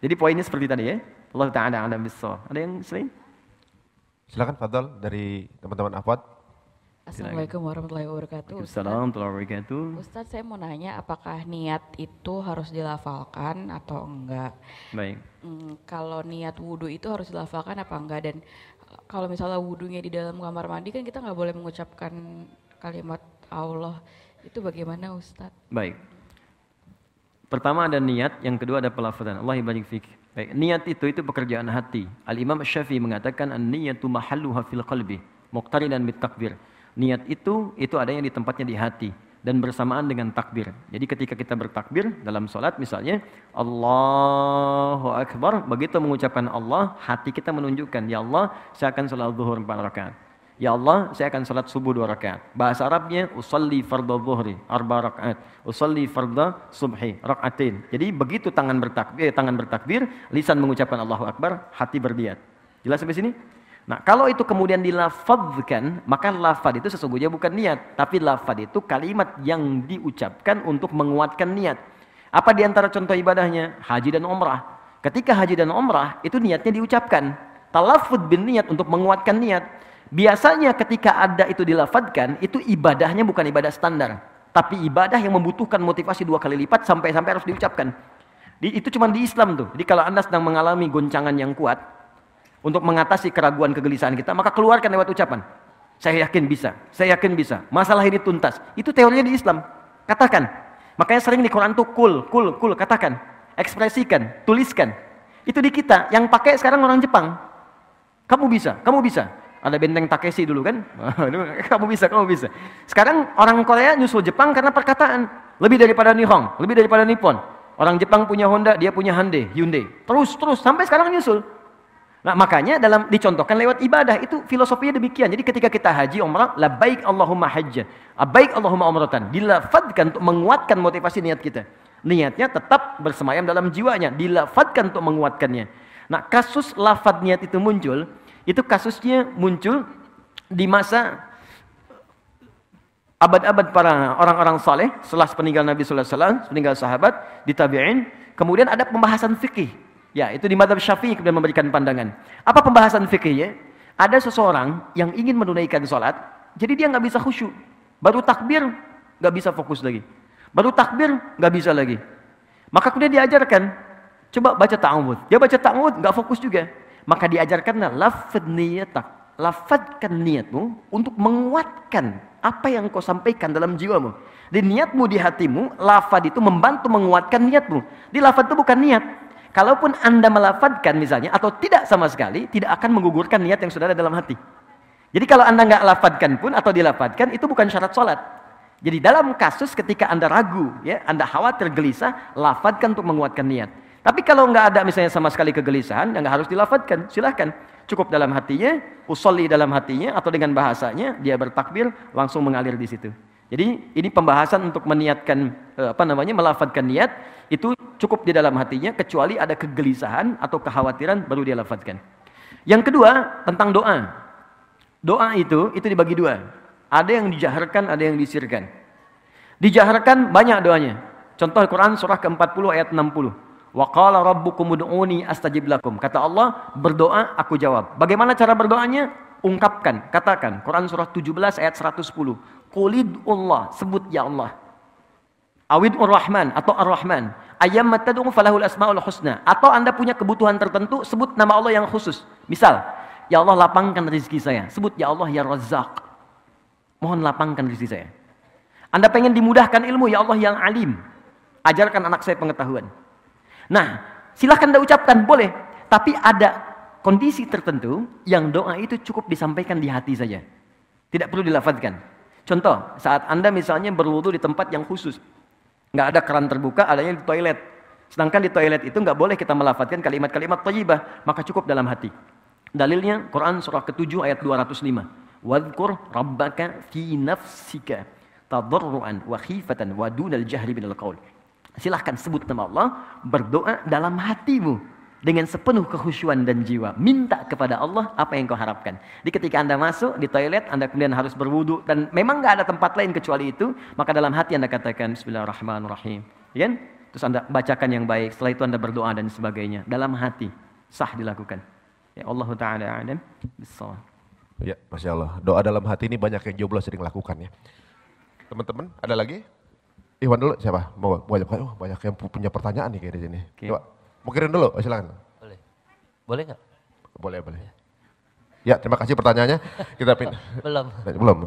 Jadi poinnya seperti tadi ya. Allah Ta'ala ada bisa. Ada yang selain? Silakan Fadl dari teman-teman Afwad. Assalamualaikum warahmatullahi wabarakatuh. Assalamualaikum warahmatullahi wabarakatuh. Ustadz saya mau nanya apakah niat itu harus dilafalkan atau enggak? Baik. Hmm, kalau niat wudhu itu harus dilafalkan apa enggak? Dan eh, kalau misalnya wudhunya di dalam kamar mandi kan kita nggak boleh mengucapkan kalimat Allah. Itu bagaimana Ustadz? Baik. Pertama ada niat, yang kedua ada pelafazan. Allah ibarik fik. Baik, niat itu itu pekerjaan hati. Al-Imam Syafi'i mengatakan an-niyatu mahalluha fil qalbi, muqtarinan bit takbir. Niat itu itu adanya di tempatnya di hati dan bersamaan dengan takbir. Jadi ketika kita bertakbir dalam sholat misalnya Allahu Akbar, begitu mengucapkan Allah, hati kita menunjukkan, Ya Allah, saya akan sholat zuhur 4 rakaat. Ya Allah, saya akan sholat subuh dua rakaat. Bahasa Arabnya, usalli fardhu zuhri, arba rakaat. Usalli fardhu subhi, rakaatin. Jadi begitu tangan bertakbir, tangan bertakbir, lisan mengucapkan Allahu Akbar, hati berdiat. Jelas sampai sini? Nah, kalau itu kemudian dilafadzkan, maka lafad itu sesungguhnya bukan niat, tapi lafad itu kalimat yang diucapkan untuk menguatkan niat. Apa di antara contoh ibadahnya? Haji dan umrah. Ketika haji dan umrah, itu niatnya diucapkan. Talafud bin niat untuk menguatkan niat. Biasanya ketika ada itu dilafadkan, itu ibadahnya bukan ibadah standar. Tapi ibadah yang membutuhkan motivasi dua kali lipat sampai-sampai harus diucapkan. itu cuma di Islam tuh. Jadi kalau anda sedang mengalami goncangan yang kuat, untuk mengatasi keraguan kegelisahan kita, maka keluarkan lewat ucapan. Saya yakin bisa, saya yakin bisa. Masalah ini tuntas. Itu teorinya di Islam. Katakan. Makanya sering di Quran tuh kul, kul, kul, katakan. Ekspresikan, tuliskan. Itu di kita. Yang pakai sekarang orang Jepang. Kamu bisa, kamu bisa. Ada benteng Takeshi dulu kan? kamu bisa, kamu bisa. Sekarang orang Korea nyusul Jepang karena perkataan. Lebih daripada Nihong, lebih daripada Nippon. Orang Jepang punya Honda, dia punya Hyundai, Hyundai. Terus, terus, sampai sekarang nyusul. Nah, makanya dalam dicontohkan lewat ibadah itu filosofinya demikian. Jadi ketika kita haji umrah, la baik Allahumma hajja, baik Allahumma umratan, dilafadkan untuk menguatkan motivasi niat kita. Niatnya tetap bersemayam dalam jiwanya, dilafadkan untuk menguatkannya. Nah, kasus lafad niat itu muncul, itu kasusnya muncul di masa abad-abad para orang-orang saleh setelah peninggalan Nabi sallallahu alaihi wasallam, peninggal sahabat, di tabi'in, kemudian ada pembahasan fikih Ya, itu di madhab syafi'i kemudian memberikan pandangan. Apa pembahasan fikihnya? Ada seseorang yang ingin menunaikan sholat, jadi dia nggak bisa khusyuk. Baru takbir, nggak bisa fokus lagi. Baru takbir, nggak bisa lagi. Maka kemudian diajarkan, coba baca ta'awud. Dia baca ta'awud, nggak fokus juga. Maka diajarkanlah lafad niyatak. Lafadkan niatmu untuk menguatkan apa yang kau sampaikan dalam jiwamu. Di niatmu di hatimu, lafad itu membantu menguatkan niatmu. Di lafad itu bukan niat, Kalaupun Anda melafadkan misalnya atau tidak sama sekali, tidak akan menggugurkan niat yang sudah ada dalam hati. Jadi kalau Anda nggak lafadkan pun atau dilafadkan itu bukan syarat sholat. Jadi dalam kasus ketika Anda ragu, ya, Anda khawatir gelisah, lafadkan untuk menguatkan niat. Tapi kalau nggak ada misalnya sama sekali kegelisahan, nggak harus dilafadkan, silahkan. Cukup dalam hatinya, usolli dalam hatinya, atau dengan bahasanya, dia bertakbir, langsung mengalir di situ. Jadi ini pembahasan untuk meniatkan eh, apa namanya melafadkan niat itu cukup di dalam hatinya kecuali ada kegelisahan atau kekhawatiran baru dia lafadkan. Yang kedua tentang doa. Doa itu itu dibagi dua. Ada yang dijaharkan, ada yang disirkan. Dijaharkan banyak doanya. Contoh Quran surah ke-40 ayat 60. Wa qala rabbukum ud'uni astajib lakum. Kata Allah, berdoa aku jawab. Bagaimana cara berdoanya? Ungkapkan, katakan. Quran surah 17 ayat 110. Qulid Allah, sebut ya Allah. Awid Ar-Rahman atau Ar-Rahman. Ayam matadung falahul asmaul husna. Atau Anda punya kebutuhan tertentu, sebut nama Allah yang khusus. Misal, Ya Allah lapangkan rezeki saya. Sebut Ya Allah ya Razak. Mohon lapangkan rezeki saya. Anda pengen dimudahkan ilmu, Ya Allah yang alim. Ajarkan anak saya pengetahuan. Nah, silahkan Anda ucapkan, boleh. Tapi ada kondisi tertentu yang doa itu cukup disampaikan di hati saja. Tidak perlu dilafazkan. Contoh, saat Anda misalnya berwudu di tempat yang khusus. Nggak ada keran terbuka, adanya di toilet. Sedangkan di toilet itu nggak boleh kita melafatkan kalimat-kalimat thayyibah, maka cukup dalam hati. Dalilnya Quran surah ke-7 ayat 205. Wadhkur rabbaka fi nafsika tadarruan wa khifatan wa dunal jahri qaul. Silahkan sebut nama Allah, berdoa dalam hatimu dengan sepenuh kekhusyuan dan jiwa. Minta kepada Allah apa yang kau harapkan. Di ketika Anda masuk di toilet, Anda kemudian harus berwudu dan memang nggak ada tempat lain kecuali itu, maka dalam hati Anda katakan Bismillahirrahmanirrahim. Ya kan? Terus Anda bacakan yang baik, setelah itu Anda berdoa dan sebagainya. Dalam hati, sah dilakukan. Ya Allah Ta'ala alam. Bismillah. Ya, Masya Allah. Doa dalam hati ini banyak yang jomblo sering lakukan ya. Teman-teman, ada lagi? Iwan dulu siapa? Mau banyak, oh, banyak yang punya pertanyaan nih kayak di sini. Oke. Coba, mau kirim dulu, oh, silakan. Boleh. Boleh nggak? Boleh, boleh. Ya, terima kasih pertanyaannya. Kita pindah. Belum. Belum.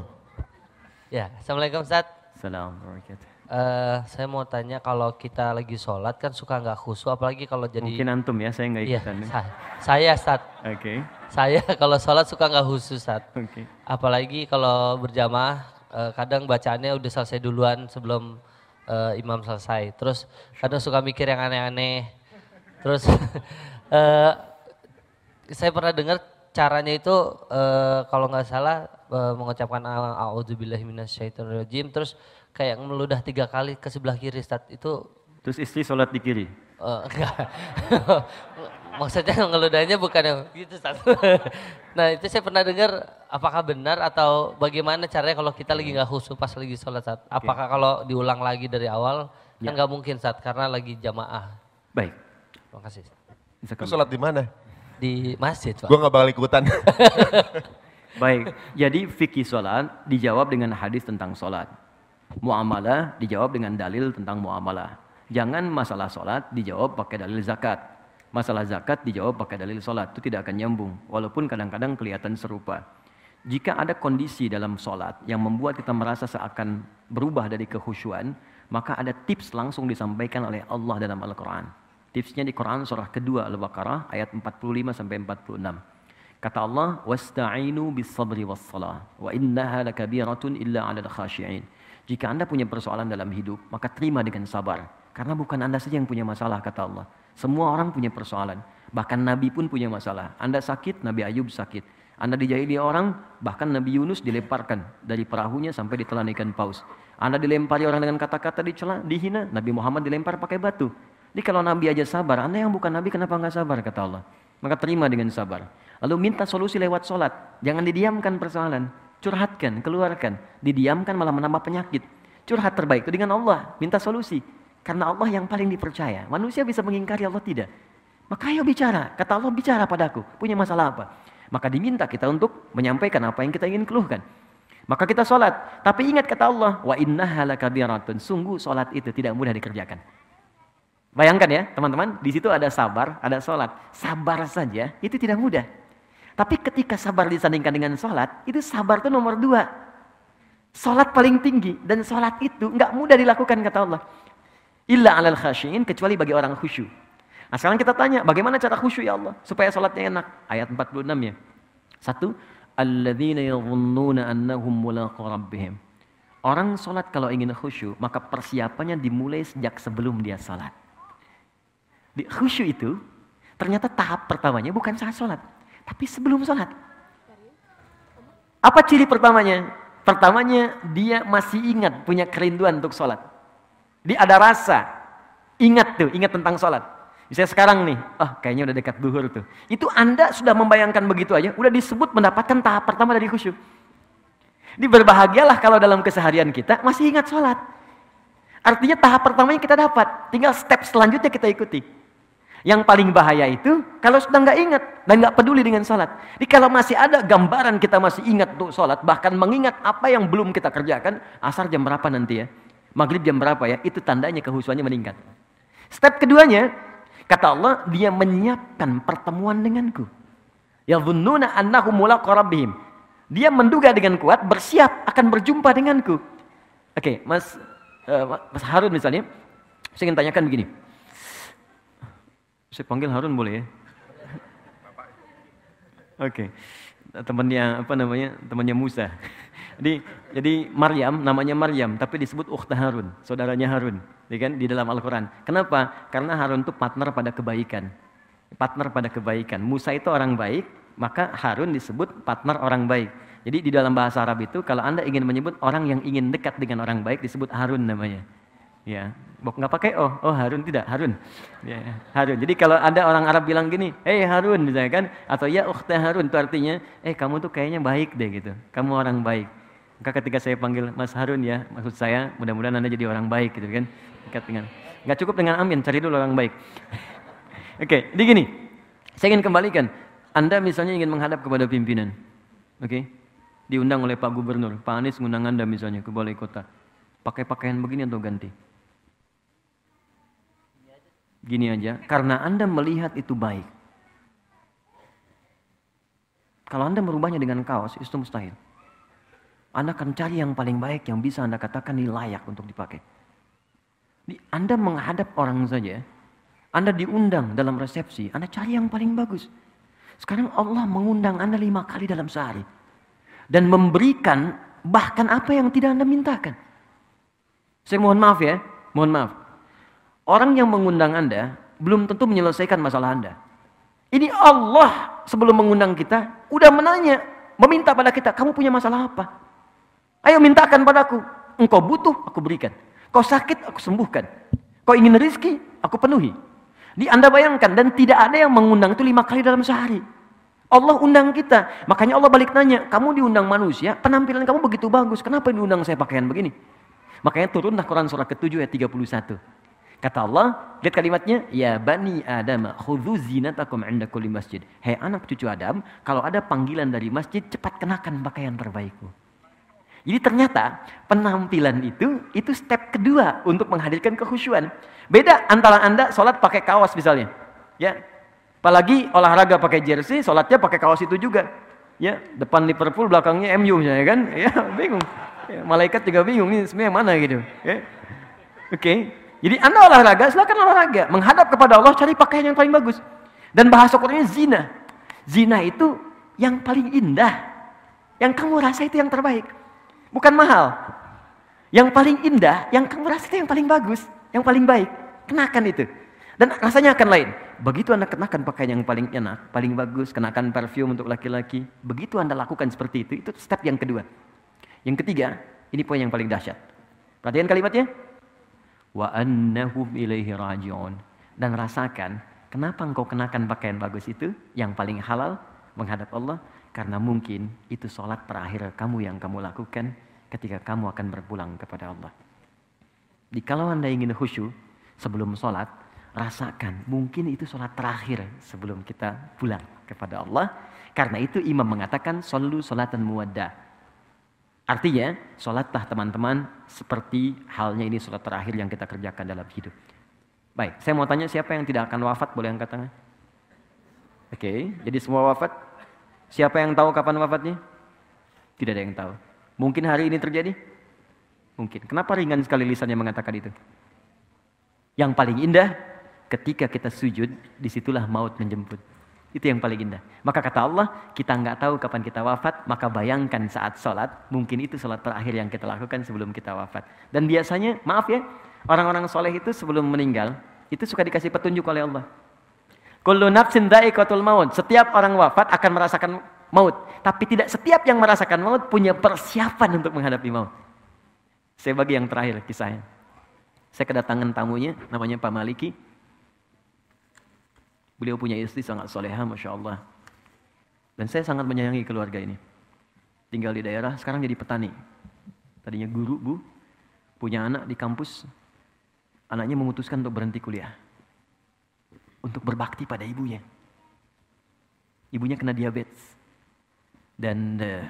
Ya, Assalamualaikum Ustaz. Assalamualaikum. Eh, saya mau tanya kalau kita lagi sholat kan suka nggak khusyuk apalagi kalau jadi Mungkin antum ya, saya nggak Iya, ikutan. sa- saya Ustaz. Oke. Saya kalau sholat suka nggak khusyuk Ustaz. Oke. Apalagi kalau berjamaah eh, kadang bacaannya udah selesai duluan sebelum eh, imam selesai. Terus kadang suka mikir yang aneh-aneh. Terus eh, saya pernah dengar caranya itu eh, kalau nggak salah eh, mengucapkan a'udzubillahiminasyaitonirrajim terus kayak meludah tiga kali ke sebelah kiri Ustaz. Itu Terus istri sholat di kiri. Enggak. Maksudnya ngeludahnya bukan yang gitu Ustaz. nah itu saya pernah dengar apakah benar atau bagaimana caranya kalau kita lagi nggak khusyuk pas lagi sholat Ustaz? Apakah kalau diulang lagi dari awal kan nggak mungkin Ustaz karena lagi jamaah. Baik. Terima kasih. Jazakallah. sholat di mana? Di masjid Pak. Gue gak bakal ikutan. Baik, jadi fikih sholat dijawab dengan hadis tentang sholat. Muamalah dijawab dengan dalil tentang muamalah. Jangan masalah sholat dijawab pakai dalil zakat. Masalah zakat dijawab pakai dalil sholat. Itu tidak akan nyambung. Walaupun kadang-kadang kelihatan serupa. Jika ada kondisi dalam sholat yang membuat kita merasa seakan berubah dari kekhusyuan, maka ada tips langsung disampaikan oleh Allah dalam Al-Quran. Tipsnya di Quran surah kedua Al-Baqarah ayat 45 sampai 46. Kata Allah, "Wasta'inu bis-sabri was-salah, wa innaha lakabiratun illa 'alal khashi'in." Jika Anda punya persoalan dalam hidup, maka terima dengan sabar. Karena bukan Anda saja yang punya masalah, kata Allah. Semua orang punya persoalan. Bahkan Nabi pun punya masalah. Anda sakit, Nabi Ayub sakit. Anda dijahili orang, bahkan Nabi Yunus dilemparkan dari perahunya sampai ditelan ikan paus. Anda dilempari orang dengan kata-kata dicela, dihina, Nabi Muhammad dilempar pakai batu. Jadi kalau Nabi aja sabar, Anda yang bukan Nabi kenapa nggak sabar, kata Allah. Maka terima dengan sabar. Lalu minta solusi lewat sholat. Jangan didiamkan persoalan. Curhatkan, keluarkan. Didiamkan malah menambah penyakit. Curhat terbaik itu dengan Allah. Minta solusi. Karena Allah yang paling dipercaya. Manusia bisa mengingkari Allah tidak. Maka ayo bicara. Kata Allah bicara padaku. Punya masalah apa? Maka diminta kita untuk menyampaikan apa yang kita ingin keluhkan. Maka kita sholat. Tapi ingat kata Allah. Wa innaha lakabiratun. Sungguh sholat itu tidak mudah dikerjakan. Bayangkan ya teman-teman. Di situ ada sabar, ada sholat. Sabar saja itu tidak mudah. Tapi ketika sabar disandingkan dengan sholat. Itu sabar itu nomor dua. Sholat paling tinggi. Dan sholat itu nggak mudah dilakukan kata Allah. Illa alal khasyin kecuali bagi orang khusyuk. Nah sekarang kita tanya, bagaimana cara khusyuk ya Allah? Supaya sholatnya enak. Ayat 46 ya. Satu, Alladzina yadhunnuna annahum mulaqu rabbihim. Orang sholat kalau ingin khusyuk, maka persiapannya dimulai sejak sebelum dia sholat. Di khusyuk itu, ternyata tahap pertamanya bukan saat sholat, tapi sebelum sholat. Apa ciri pertamanya? Pertamanya dia masih ingat punya kerinduan untuk sholat. Dia ada rasa, ingat tuh, ingat tentang sholat. Misalnya sekarang nih, oh kayaknya udah dekat duhur tuh. Itu Anda sudah membayangkan begitu aja, udah disebut mendapatkan tahap pertama dari khusyuk. Ini berbahagialah kalau dalam keseharian kita masih ingat sholat. Artinya tahap pertamanya kita dapat, tinggal step selanjutnya kita ikuti. Yang paling bahaya itu kalau sudah nggak ingat dan nggak peduli dengan sholat. Jadi kalau masih ada gambaran kita masih ingat untuk sholat, bahkan mengingat apa yang belum kita kerjakan, asar jam berapa nanti ya? Maghrib jam berapa ya? Itu tandanya kehusuannya meningkat. Step keduanya, kata Allah, dia menyiapkan pertemuan denganku. Ya dhunnuna annahum mulaqu rabbihim. Dia menduga dengan kuat, bersiap akan berjumpa denganku. Oke, Mas eh, Mas Harun misalnya, saya ingin tanyakan begini. Saya panggil Harun boleh ya? Oke. Temannya apa namanya? Temannya Musa. Jadi jadi Maryam namanya Maryam tapi disebut ukhta Harun, saudaranya Harun, ya kan di dalam Al-Qur'an. Kenapa? Karena Harun itu partner pada kebaikan. Partner pada kebaikan. Musa itu orang baik, maka Harun disebut partner orang baik. Jadi di dalam bahasa Arab itu kalau Anda ingin menyebut orang yang ingin dekat dengan orang baik disebut Harun namanya. Ya, nggak pakai oh, oh Harun tidak, Harun. Ya, Harun. Jadi kalau ada orang Arab bilang gini, hey Harun misalnya kan, atau ya ukhta Harun itu artinya, eh kamu tuh kayaknya baik deh gitu, kamu orang baik. Maka ketika saya panggil Mas Harun ya, maksud saya mudah-mudahan anda jadi orang baik gitu kan. Dekat dengan, nggak cukup dengan amin, cari dulu orang baik. Oke, jadi gini, saya ingin kembalikan, anda misalnya ingin menghadap kepada pimpinan, oke, diundang oleh Pak Gubernur, Pak Anies mengundang anda misalnya ke balai kota, pakai pakaian begini atau ganti? Gini aja, karena Anda melihat itu baik. Kalau Anda merubahnya dengan kaos, itu mustahil. Anda akan cari yang paling baik yang bisa Anda katakan ini layak untuk dipakai. Anda menghadap orang saja, Anda diundang dalam resepsi, Anda cari yang paling bagus. Sekarang Allah mengundang Anda lima kali dalam sehari. Dan memberikan bahkan apa yang tidak Anda mintakan. Saya mohon maaf ya, mohon maaf. Orang yang mengundang Anda belum tentu menyelesaikan masalah Anda. Ini Allah sebelum mengundang kita udah menanya, meminta pada kita, kamu punya masalah apa? Ayo mintakan padaku. Engkau butuh, aku berikan. Kau sakit, aku sembuhkan. Kau ingin rizki, aku penuhi. Di Anda bayangkan, dan tidak ada yang mengundang itu lima kali dalam sehari. Allah undang kita. Makanya Allah balik nanya, kamu diundang manusia, penampilan kamu begitu bagus. Kenapa diundang saya pakaian begini? Makanya turunlah Quran surah ke-7 ayat 31. Kata Allah, lihat kalimatnya, ya bani Adam, khudhu zinatakum 'inda kulli masjid. Hei anak cucu Adam, kalau ada panggilan dari masjid, cepat kenakan pakaian terbaikmu. Jadi ternyata penampilan itu itu step kedua untuk menghadirkan kekhusyuan. Beda antara Anda sholat pakai kaos misalnya. Ya. Apalagi olahraga pakai jersey, sholatnya pakai kaos itu juga. Ya, depan Liverpool, belakangnya MU misalnya kan. Ya, bingung. Ya, malaikat juga bingung ini sebenarnya mana gitu. Ya. Oke. Okay. Jadi Anda olahraga, silakan olahraga. Menghadap kepada Allah, cari pakaian yang paling bagus. Dan bahasa Qurannya zina. Zina itu yang paling indah. Yang kamu rasa itu yang terbaik. Bukan mahal. Yang paling indah, yang kamu rasa itu yang paling bagus. Yang paling baik. Kenakan itu. Dan rasanya akan lain. Begitu Anda kenakan pakaian yang paling enak, paling bagus, kenakan parfum untuk laki-laki. Begitu Anda lakukan seperti itu, itu step yang kedua. Yang ketiga, ini poin yang paling dahsyat. Perhatian kalimatnya wa annahum ilaihi rajiun. Dan rasakan kenapa engkau kenakan pakaian bagus itu yang paling halal menghadap Allah karena mungkin itu sholat terakhir kamu yang kamu lakukan ketika kamu akan berpulang kepada Allah. Di kalau anda ingin khusyuk sebelum sholat, rasakan mungkin itu sholat terakhir sebelum kita pulang kepada Allah. Karena itu imam mengatakan solu sholatan muwadda. Artinya, sholatlah teman-teman seperti halnya ini sholat terakhir yang kita kerjakan dalam hidup. Baik, saya mau tanya siapa yang tidak akan wafat, boleh angkat tangan? Oke, okay, jadi semua wafat. Siapa yang tahu kapan wafatnya? Tidak ada yang tahu. Mungkin hari ini terjadi? Mungkin. Kenapa ringan sekali lisannya mengatakan itu? Yang paling indah, ketika kita sujud, di situlah maut menjemput. Itu yang paling indah. Maka kata Allah, kita nggak tahu kapan kita wafat, maka bayangkan saat sholat, mungkin itu sholat terakhir yang kita lakukan sebelum kita wafat. Dan biasanya, maaf ya, orang-orang soleh itu sebelum meninggal, itu suka dikasih petunjuk oleh Allah. Kullu nafsin maut. Setiap orang wafat akan merasakan maut. Tapi tidak setiap yang merasakan maut punya persiapan untuk menghadapi maut. Saya bagi yang terakhir kisahnya. Saya kedatangan tamunya, namanya Pak Maliki. Beliau punya istri sangat soleha, Masya Allah. Dan saya sangat menyayangi keluarga ini. Tinggal di daerah, sekarang jadi petani. Tadinya guru, bu. Punya anak di kampus. Anaknya memutuskan untuk berhenti kuliah. Untuk berbakti pada ibunya. Ibunya kena diabetes. Dan uh,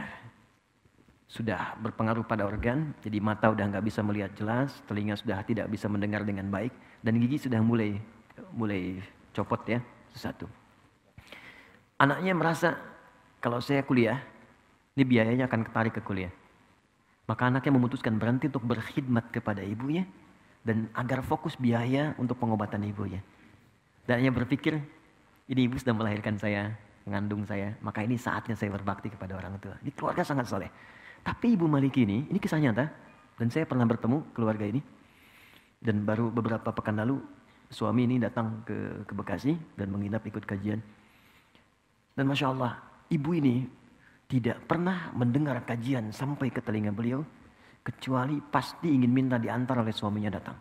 sudah berpengaruh pada organ, jadi mata udah nggak bisa melihat jelas, telinga sudah tidak bisa mendengar dengan baik, dan gigi sudah mulai mulai copot ya satu. Anaknya merasa kalau saya kuliah, ini biayanya akan ketarik ke kuliah. Maka anaknya memutuskan berhenti untuk berkhidmat kepada ibunya dan agar fokus biaya untuk pengobatan ibunya. Dan hanya berpikir, ini ibu sudah melahirkan saya, mengandung saya, maka ini saatnya saya berbakti kepada orang tua. Ini keluarga sangat soleh. Tapi ibu Maliki ini, ini kisah nyata, dan saya pernah bertemu keluarga ini. Dan baru beberapa pekan lalu suami ini datang ke, ke Bekasi dan menginap ikut kajian. Dan Masya Allah, ibu ini tidak pernah mendengar kajian sampai ke telinga beliau, kecuali pasti ingin minta diantar oleh suaminya datang.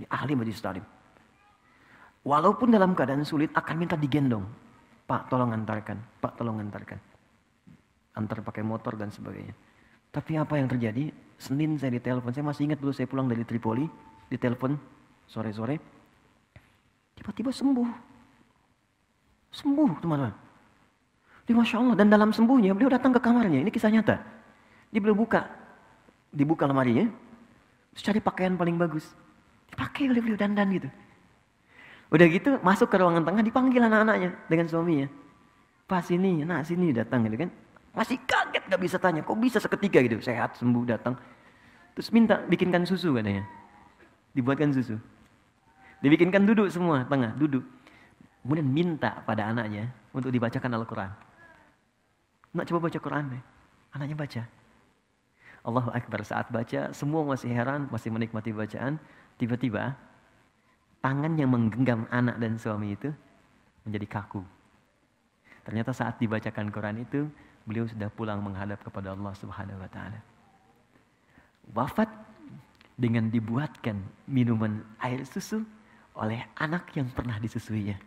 Ini ahli majlis talim. Walaupun dalam keadaan sulit akan minta digendong. Pak tolong antarkan, Pak tolong antarkan. Antar pakai motor dan sebagainya. Tapi apa yang terjadi? Senin saya ditelepon, saya masih ingat dulu saya pulang dari Tripoli, ditelepon sore-sore. Tiba-tiba sembuh. Sembuh teman-teman. Di Masya Allah. Dan dalam sembuhnya beliau datang ke kamarnya. Ini kisah nyata. Dia beliau buka. Dibuka lemarinya. Terus cari pakaian paling bagus. Dipakai oleh beliau dandan gitu. Udah gitu masuk ke ruangan tengah dipanggil anak-anaknya dengan suaminya. Pas sini, nak sini datang gitu kan. Masih kaget gak bisa tanya, kok bisa seketika gitu. Sehat, sembuh, datang. Terus minta bikinkan susu katanya. Dibuatkan susu. Dibikinkan duduk semua, tengah, duduk. Kemudian minta pada anaknya untuk dibacakan Al-Quran. Nak coba baca Quran deh. Anaknya baca. Allahu Akbar saat baca, semua masih heran, masih menikmati bacaan. Tiba-tiba tangan yang menggenggam anak dan suami itu menjadi kaku. Ternyata saat dibacakan Quran itu, beliau sudah pulang menghadap kepada Allah Subhanahu wa taala. Wafat dengan dibuatkan minuman air susu oleh anak yang pernah disusuinya.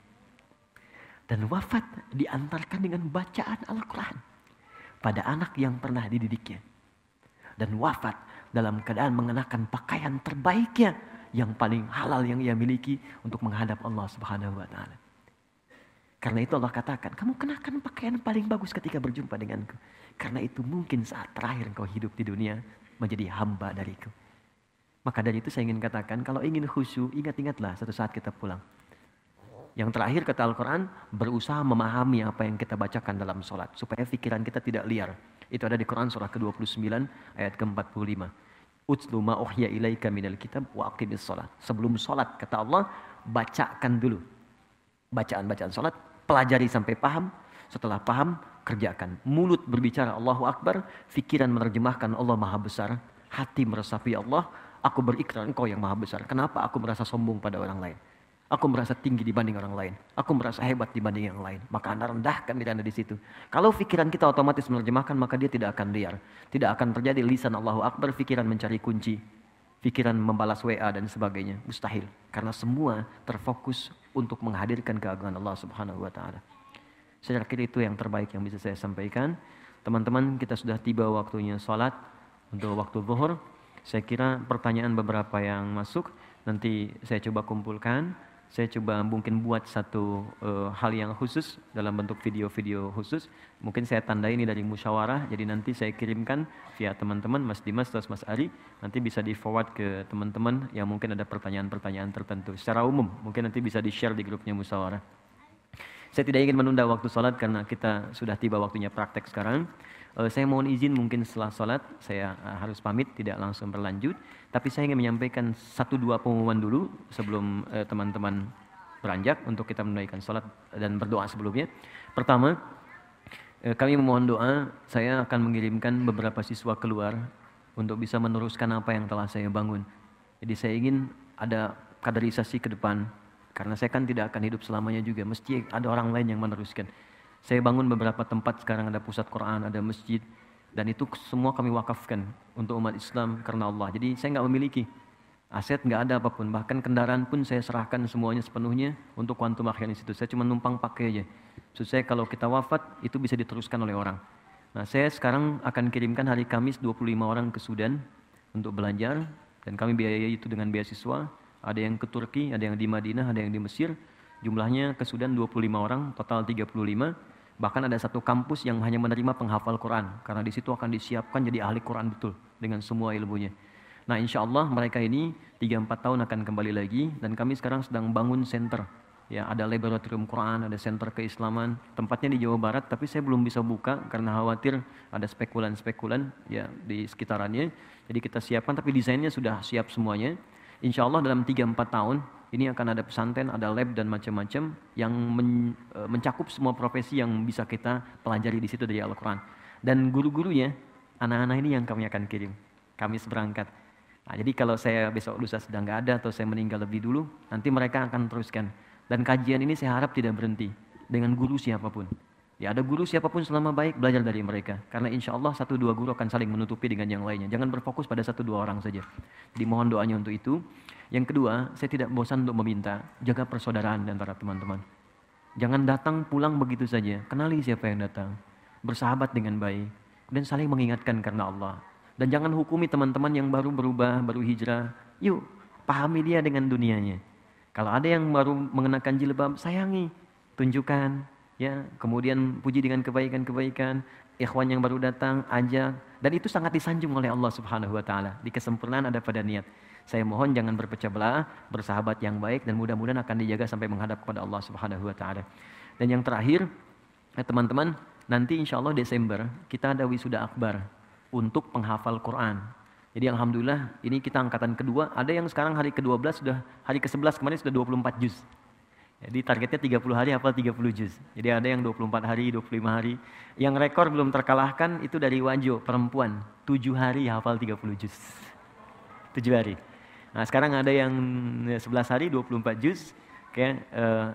Dan wafat diantarkan dengan bacaan Al-Quran pada anak yang pernah dididiknya. Dan wafat dalam keadaan mengenakan pakaian terbaiknya yang paling halal yang ia miliki untuk menghadap Allah Subhanahu wa taala. Karena itu Allah katakan, kamu kenakan pakaian paling bagus ketika berjumpa denganku. Karena itu mungkin saat terakhir engkau hidup di dunia menjadi hamba dariku. Maka dari itu saya ingin katakan, kalau ingin khusyuk, ingat-ingatlah satu saat kita pulang. Yang terakhir kata Al-Quran, berusaha memahami apa yang kita bacakan dalam sholat. Supaya pikiran kita tidak liar. Itu ada di Quran surah ke-29 ayat ke-45. Utslu ma uhya ilaika minal kitab wa aqimis sholat. Sebelum sholat, kata Allah, bacakan dulu. Bacaan-bacaan sholat, pelajari sampai paham, setelah paham, kerjakan. Mulut berbicara Allahu Akbar, pikiran menerjemahkan Allah Maha Besar, hati meresapi Allah, aku berikrar engkau yang Maha Besar. Kenapa aku merasa sombong pada orang lain? Aku merasa tinggi dibanding orang lain. Aku merasa hebat dibanding yang lain. Maka Anda rendahkan diri Anda di situ. Kalau pikiran kita otomatis menerjemahkan, maka dia tidak akan liar. Tidak akan terjadi lisan Allahu Akbar, pikiran mencari kunci. Pikiran membalas WA dan sebagainya. Mustahil. Karena semua terfokus untuk menghadirkan keagungan Allah Subhanahu wa taala. Saya kira itu yang terbaik yang bisa saya sampaikan. Teman-teman, kita sudah tiba waktunya sholat untuk waktu zuhur. Saya kira pertanyaan beberapa yang masuk nanti saya coba kumpulkan saya coba mungkin buat satu uh, hal yang khusus dalam bentuk video-video khusus. Mungkin saya tandai ini dari musyawarah, jadi nanti saya kirimkan via teman-teman, Mas Dimas atau Mas Ari, nanti bisa di forward ke teman-teman yang mungkin ada pertanyaan-pertanyaan tertentu. Secara umum, mungkin nanti bisa di-share di grupnya musyawarah. Saya tidak ingin menunda waktu sholat karena kita sudah tiba waktunya praktek sekarang. Uh, saya mohon izin mungkin setelah sholat saya uh, harus pamit, tidak langsung berlanjut. Tapi saya ingin menyampaikan satu dua pengumuman dulu sebelum uh, teman-teman beranjak untuk kita menunaikan sholat dan berdoa sebelumnya. Pertama, kami memohon doa, saya akan mengirimkan beberapa siswa keluar untuk bisa meneruskan apa yang telah saya bangun. Jadi saya ingin ada kaderisasi ke depan, karena saya kan tidak akan hidup selamanya juga, mesti ada orang lain yang meneruskan. Saya bangun beberapa tempat sekarang ada pusat Quran, ada masjid dan itu semua kami wakafkan untuk umat Islam karena Allah. Jadi saya nggak memiliki aset, nggak ada apa pun. Bahkan kendaraan pun saya serahkan semuanya sepenuhnya untuk Quantum Akhir itu. Saya cuma numpang pakai aja. Maksud saya kalau kita wafat itu bisa diteruskan oleh orang. Nah saya sekarang akan kirimkan hari Kamis 25 orang ke Sudan untuk belajar dan kami biayai itu dengan beasiswa. Ada yang ke Turki, ada yang di Madinah, ada yang di Mesir. Jumlahnya ke Sudan 25 orang, total 35. Bahkan ada satu kampus yang hanya menerima penghafal Quran. Karena di situ akan disiapkan jadi ahli Quran betul. Dengan semua ilmunya. Nah insya Allah mereka ini 3-4 tahun akan kembali lagi. Dan kami sekarang sedang bangun center. Ya, ada laboratorium Quran, ada center keislaman. Tempatnya di Jawa Barat, tapi saya belum bisa buka karena khawatir ada spekulan-spekulan ya di sekitarannya. Jadi kita siapkan, tapi desainnya sudah siap semuanya. Insya Allah dalam 3-4 tahun ini akan ada pesantren, ada lab dan macam-macam yang men, e, mencakup semua profesi yang bisa kita pelajari di situ dari Al-Quran. Dan guru-gurunya, anak-anak ini yang kami akan kirim. Kami seberangkat. Nah, jadi kalau saya besok lusa sedang nggak ada atau saya meninggal lebih dulu, nanti mereka akan teruskan. Dan kajian ini saya harap tidak berhenti dengan guru siapa pun. Ya ada guru siapa pun selama baik belajar dari mereka. Karena insya Allah satu dua guru akan saling menutupi dengan yang lainnya. Jangan berfokus pada satu dua orang saja. Dimohon doanya untuk itu. Yang kedua, saya tidak bosan untuk meminta jaga persaudaraan di antara teman-teman. Jangan datang pulang begitu saja. Kenali siapa yang datang. Bersahabat dengan baik dan saling mengingatkan karena Allah. Dan jangan hukumi teman-teman yang baru berubah, baru hijrah. Yuk, pahami dia dengan dunianya. Kalau ada yang baru mengenakan jilbab, sayangi, tunjukkan, ya kemudian puji dengan kebaikan-kebaikan ikhwan yang baru datang ajak. Dan itu sangat disanjung oleh Allah Subhanahu wa taala. Di kesempurnaan ada pada niat. Saya mohon jangan berpecah belah bersahabat yang baik dan mudah-mudahan akan dijaga sampai menghadap kepada Allah Subhanahu wa taala. Dan yang terakhir eh, teman-teman nanti insya Allah Desember kita ada wisuda akbar untuk penghafal Quran. Jadi alhamdulillah ini kita angkatan kedua. Ada yang sekarang hari ke-12 sudah hari ke-11 kemarin sudah 24 juz jadi targetnya 30 hari hafal 30 juz. Jadi ada yang 24 hari, 25 hari. Yang rekor belum terkalahkan itu dari Wajo, perempuan. 7 hari hafal 30 juz. 7 hari. Nah sekarang ada yang 11 hari, 24 juz. Kayak eh,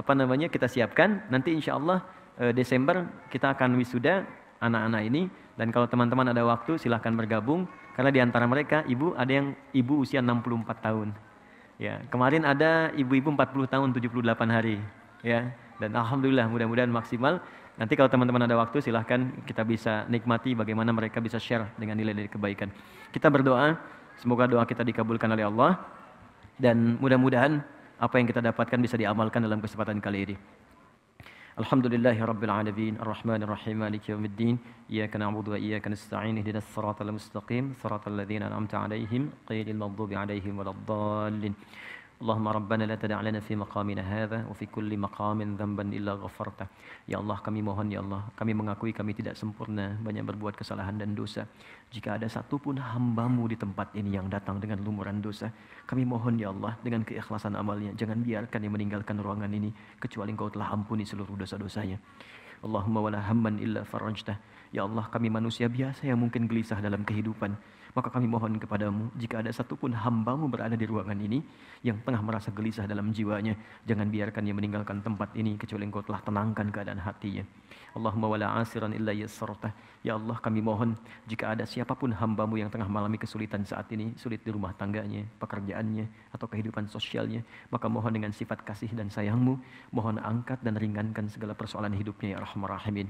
apa namanya kita siapkan. Nanti insya Allah eh, Desember kita akan wisuda anak-anak ini. Dan kalau teman-teman ada waktu silahkan bergabung. Karena di antara mereka ibu ada yang ibu usia 64 tahun. Ya, kemarin ada ibu-ibu 40 tahun 78 hari, ya. Dan alhamdulillah mudah-mudahan maksimal. Nanti kalau teman-teman ada waktu silahkan kita bisa nikmati bagaimana mereka bisa share dengan nilai-nilai kebaikan. Kita berdoa, semoga doa kita dikabulkan oleh Allah dan mudah-mudahan apa yang kita dapatkan bisa diamalkan dalam kesempatan kali ini. الحمد لله رب العالمين الرحمن الرحيم مالك يوم الدين إياك نعبد وإياك نستعين اهدنا الصراط المستقيم صراط الذين أنعمت عليهم غير المغضوب عليهم ولا الضالين. اللهم ربنا لا تدع لنا في مقامنا هذا وفي كل مقام ذنبا إلا غفرته. Ya Allah kami mohon ya Allah kami mengakui kami tidak sempurna. Banyak berbuat kesalahan dan dosa. Jika ada satu pun hambamu di tempat ini yang datang dengan lumuran dosa kami mohon ya Allah dengan keikhlasan amalnya jangan biarkan dia meninggalkan ruangan ini kecuali engkau telah ampuni seluruh dosa-dosanya. Allahumma wala hamman illa farajtah Ya Allah kami manusia biasa yang mungkin gelisah dalam kehidupan maka kami mohon kepadamu, jika ada satupun hambamu berada di ruangan ini, yang tengah merasa gelisah dalam jiwanya, jangan biarkan dia meninggalkan tempat ini, kecuali engkau telah tenangkan keadaan hatinya. Allahumma wala asiran illa yassartah. Ya Allah kami mohon, jika ada siapa pun hambamu yang tengah mengalami kesulitan saat ini, sulit di rumah tangganya, pekerjaannya, atau kehidupan sosialnya, maka mohon dengan sifat kasih dan sayangmu, mohon angkat dan ringankan segala persoalan hidupnya ya Rahman Rahimin.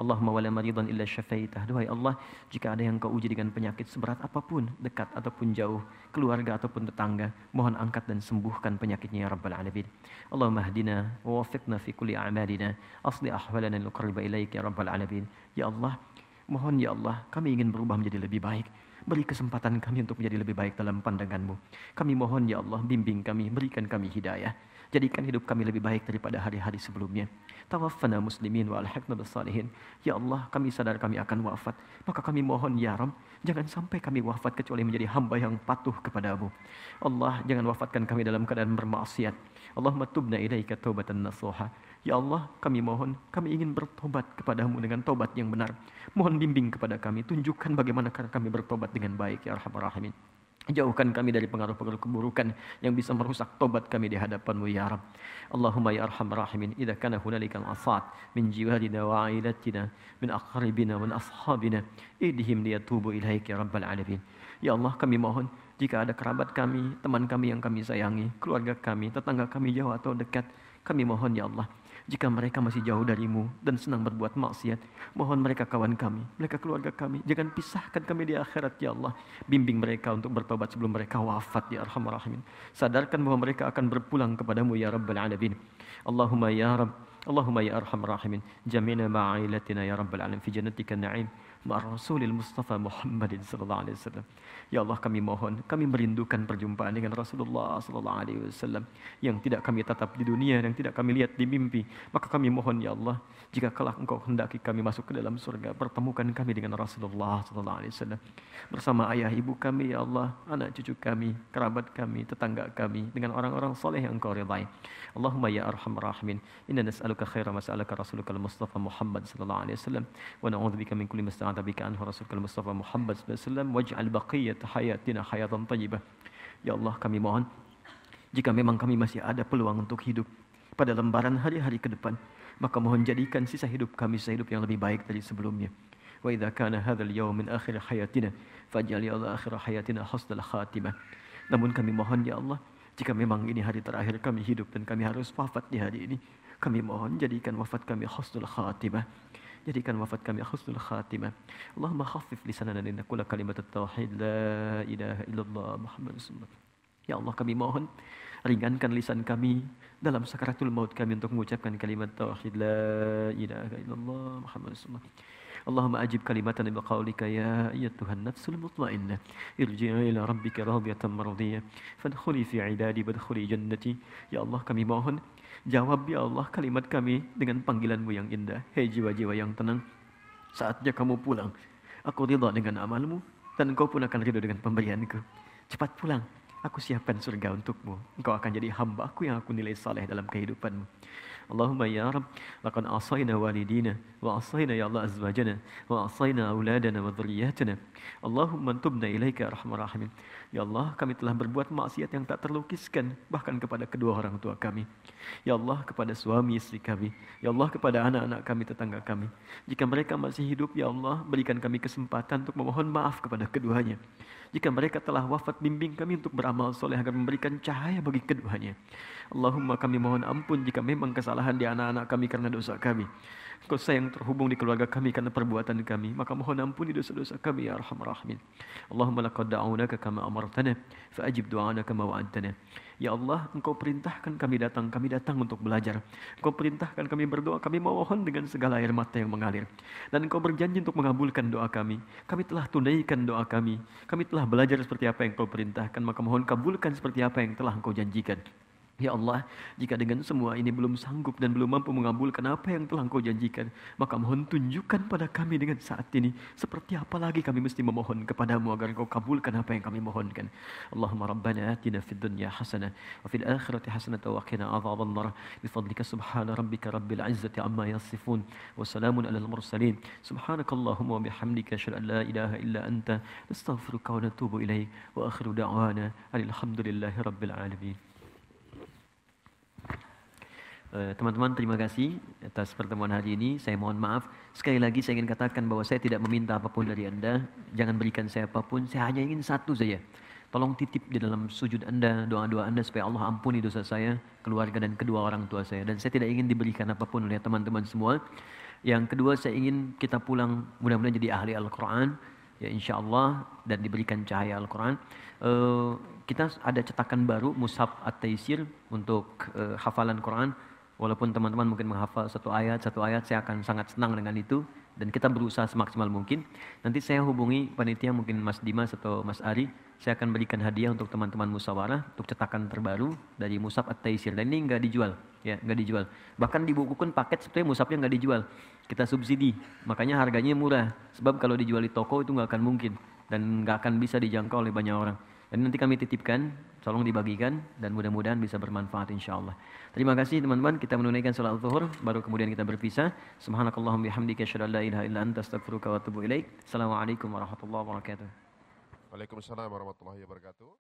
Allahumma wala maridan illa syafaitah. Duhai Allah, jika ada yang kau uji dengan penyakit seberat apa pun, dekat ataupun jauh, keluarga ataupun tetangga, mohon angkat dan sembuhkan penyakitnya ya Rabbal Alamin. Allahumma hdina wa wafiqna fi kulli a'malina, asli ahwalana nuqarriba ilaik ya Rabbal Alamin. Ya Allah, mohon ya Allah, kami ingin berubah menjadi lebih baik. Beri kesempatan kami untuk menjadi lebih baik dalam pandanganmu. Kami mohon ya Allah, bimbing kami, berikan kami hidayah. Jadikan hidup kami lebih baik daripada hari-hari sebelumnya. Tawaffana muslimin wa alhaqna salihin. Ya Allah, kami sadar kami akan wafat. Maka kami mohon ya Rabb, jangan sampai kami wafat kecuali menjadi hamba yang patuh kepadamu. Allah, jangan wafatkan kami dalam keadaan bermaksiat. Allahumma tubna ilaika taubatan nasuha. Ya Allah, kami mohon, kami ingin bertobat kepadamu dengan tobat yang benar. Mohon bimbing kepada kami, tunjukkan bagaimana kami bertobat dengan baik, Ya Rahman Rahimin. Jauhkan kami dari pengaruh-pengaruh keburukan yang bisa merusak tobat kami di hadapanmu ya Rabb. Allahumma ya arham rahimin idha kana hunalika al-asad min jiwarina wa ailatina min aqribina wa ashabina idhim liyatubu ilaik ya Rabbal alamin. Ya Allah kami mohon jika ada kerabat kami, teman kami yang kami sayangi, keluarga kami, tetangga kami jauh atau dekat, kami mohon ya Allah jika mereka masih jauh darimu dan senang berbuat maksiat, mohon mereka kawan kami, mereka keluarga kami. Jangan pisahkan kami di akhirat ya Allah. Bimbing mereka untuk bertobat sebelum mereka wafat ya Arhamar Rahimin. Sadarkan bahwa mereka akan berpulang kepadamu ya Rabbal Alamin. Allahumma ya Rabb, Allahumma ya Arhamar Rahimin. Jamina ma'ilatina ya Rabbal Alamin fi jannatika na'im. Rasulil Mustafa Muhammadin sallallahu alaihi wasallam. Ya Allah kami mohon, kami merindukan perjumpaan dengan Rasulullah sallallahu alaihi wasallam yang tidak kami tatap di dunia, yang tidak kami lihat di mimpi. Maka kami mohon ya Allah, jika kelak Engkau hendaki kami masuk ke dalam surga, pertemukan kami dengan Rasulullah sallallahu alaihi wasallam bersama ayah ibu kami ya Allah, anak cucu kami, kerabat kami, tetangga kami dengan orang-orang soleh yang Engkau ridai. Allahumma ya arhamar rahimin, inna nas'aluka khaira mas'alaka Rasulukal Mustafa Muhammad sallallahu alaihi wasallam wa na'udzubika min kulli masta'adha bika anhu Rasulukal Mustafa Muhammad sallallahu alaihi wasallam waj'al baqiyat hayatina hayatan thayyibah. Ya Allah kami mohon jika memang kami masih ada peluang untuk hidup pada lembaran hari-hari ke depan Maka mohon jadikan sisa hidup kami sisa hidup yang lebih baik dari sebelumnya. Wa idza kana hadzal yaum min akhir hayatina faj'al ya Allah akhir hayatina husnul khatimah. Namun kami mohon ya Allah, jika memang ini hari terakhir kami hidup dan kami harus wafat di hari ini, kami mohon jadikan wafat kami husnul khatimah. Jadikan wafat kami husnul khatimah. Allahumma khaffif lisanana inna kulla kalimat tauhid la ilaha illallah Muhammad Rasulullah. Ya Allah kami mohon ringankan lisan kami dalam sakaratul maut kami untuk mengucapkan kalimat tauhid la ilaha illallah Muhammad Rasulullah. Ajib kalimatan bi qaulika ya ayyatuhan nafsul mutmainnah irji'i ila rabbika radiyatan mardiyah fadkhuli fi ibadi wadkhuli jannati ya Allah kami mohon Jawab ya Allah kalimat kami dengan panggilanmu yang indah. Hei jiwa-jiwa yang tenang, saatnya kamu pulang. Aku ridha dengan amalmu dan engkau pun akan ridha dengan pemberianku. Cepat pulang, aku siapkan surga untukmu. Engkau akan jadi hambaku yang aku nilai saleh dalam kehidupanmu. Allahumma ya Rabb, laqad asayna walidina wa asayna ya Allah azwajana wa asayna auladana wa dhurriyyatana. Allahumma tubna ilaika arhamar rahimin. Ya Allah, kami telah berbuat maksiat yang tak terlukiskan bahkan kepada kedua orang tua kami. Ya Allah, kepada suami istri kami. Ya Allah, kepada anak-anak kami, tetangga kami. Jika mereka masih hidup, ya Allah, berikan kami kesempatan untuk memohon maaf kepada keduanya. Jika mereka telah wafat, bimbing kami untuk beramal soleh agar memberikan cahaya bagi keduanya. Allahumma kami mohon ampun jika memang kesalahan di anak-anak kami karena dosa kami. Kau sayang terhubung di keluarga kami karena perbuatan kami. Maka mohon ampuni dosa-dosa kami ya Arhamar Rahimin. Allahumma laqad da'unaka kama amartana fa'ajib du'ana kama wa'antana. Ya Allah, Engkau perintahkan kami datang, kami datang untuk belajar. Engkau perintahkan kami berdoa, kami mohon dengan segala air mata yang mengalir. Dan Engkau berjanji untuk mengabulkan doa kami. Kami telah tunaikan doa kami. Kami telah belajar seperti apa yang Engkau perintahkan, maka mohon kabulkan seperti apa yang telah Engkau janjikan. Ya Allah, jika dengan semua ini belum sanggup dan belum mampu mengabulkan apa yang telah engkau janjikan, maka mohon tunjukkan pada kami dengan saat ini, seperti apa lagi kami mesti memohon kepadamu agar engkau kabulkan apa yang kami mohonkan. Allahumma rabbana atina fid dunya hasanah, wa fil akhirati hasanah wa qina adhaban nar. Bifadlika subhana rabbika rabbil izzati amma yasifun, wa salamun alal mursalin. Subhanakallahumma wa bihamdika asyhadu an la ilaha illa anta, nastaghfiruka wa natubu ilaik. Wa akhiru da'wana alhamdulillahi rabbil alamin. Eh, teman-teman terima kasih atas pertemuan hari ini. Saya mohon maaf. Sekali lagi saya ingin katakan bahwa saya tidak meminta apa pun dari Anda. Jangan berikan saya apa pun. Saya hanya ingin satu saja. Tolong titip di dalam sujud Anda, doa-doa Anda supaya Allah ampuni dosa saya, keluarga dan kedua orang tua saya. Dan saya tidak ingin diberikan apa pun oleh teman-teman semua. Yang kedua saya ingin kita pulang mudah-mudahan jadi ahli Al-Quran. Ya insya Allah dan diberikan cahaya Al-Quran. Uh, kita ada cetakan baru Mushaf At-Taisir untuk uh, hafalan Quran Walaupun teman-teman mungkin menghafal satu ayat, satu ayat, saya akan sangat senang dengan itu. Dan kita berusaha semaksimal mungkin. Nanti saya hubungi panitia mungkin Mas Dimas atau Mas Ari. Saya akan berikan hadiah untuk teman-teman musawarah untuk cetakan terbaru dari Musab At-Taisir. Dan ini nggak dijual, ya nggak dijual. Bahkan di buku kun paket sebetulnya Musabnya nggak dijual. Kita subsidi, makanya harganya murah. Sebab kalau dijual di toko itu nggak akan mungkin dan nggak akan bisa dijangkau oleh banyak orang. Dan nanti kami titipkan, tolong dibagikan dan mudah-mudahan bisa bermanfaat insya Allah. Terima kasih teman-teman, kita menunaikan salat zuhur, baru kemudian kita berpisah. Subhanakallahum bihamdika asyhadu an la ilaha illa anta astaghfiruka wa atubu ilaik. Assalamualaikum warahmatullahi wabarakatuh. Waalaikumsalam warahmatullahi wabarakatuh.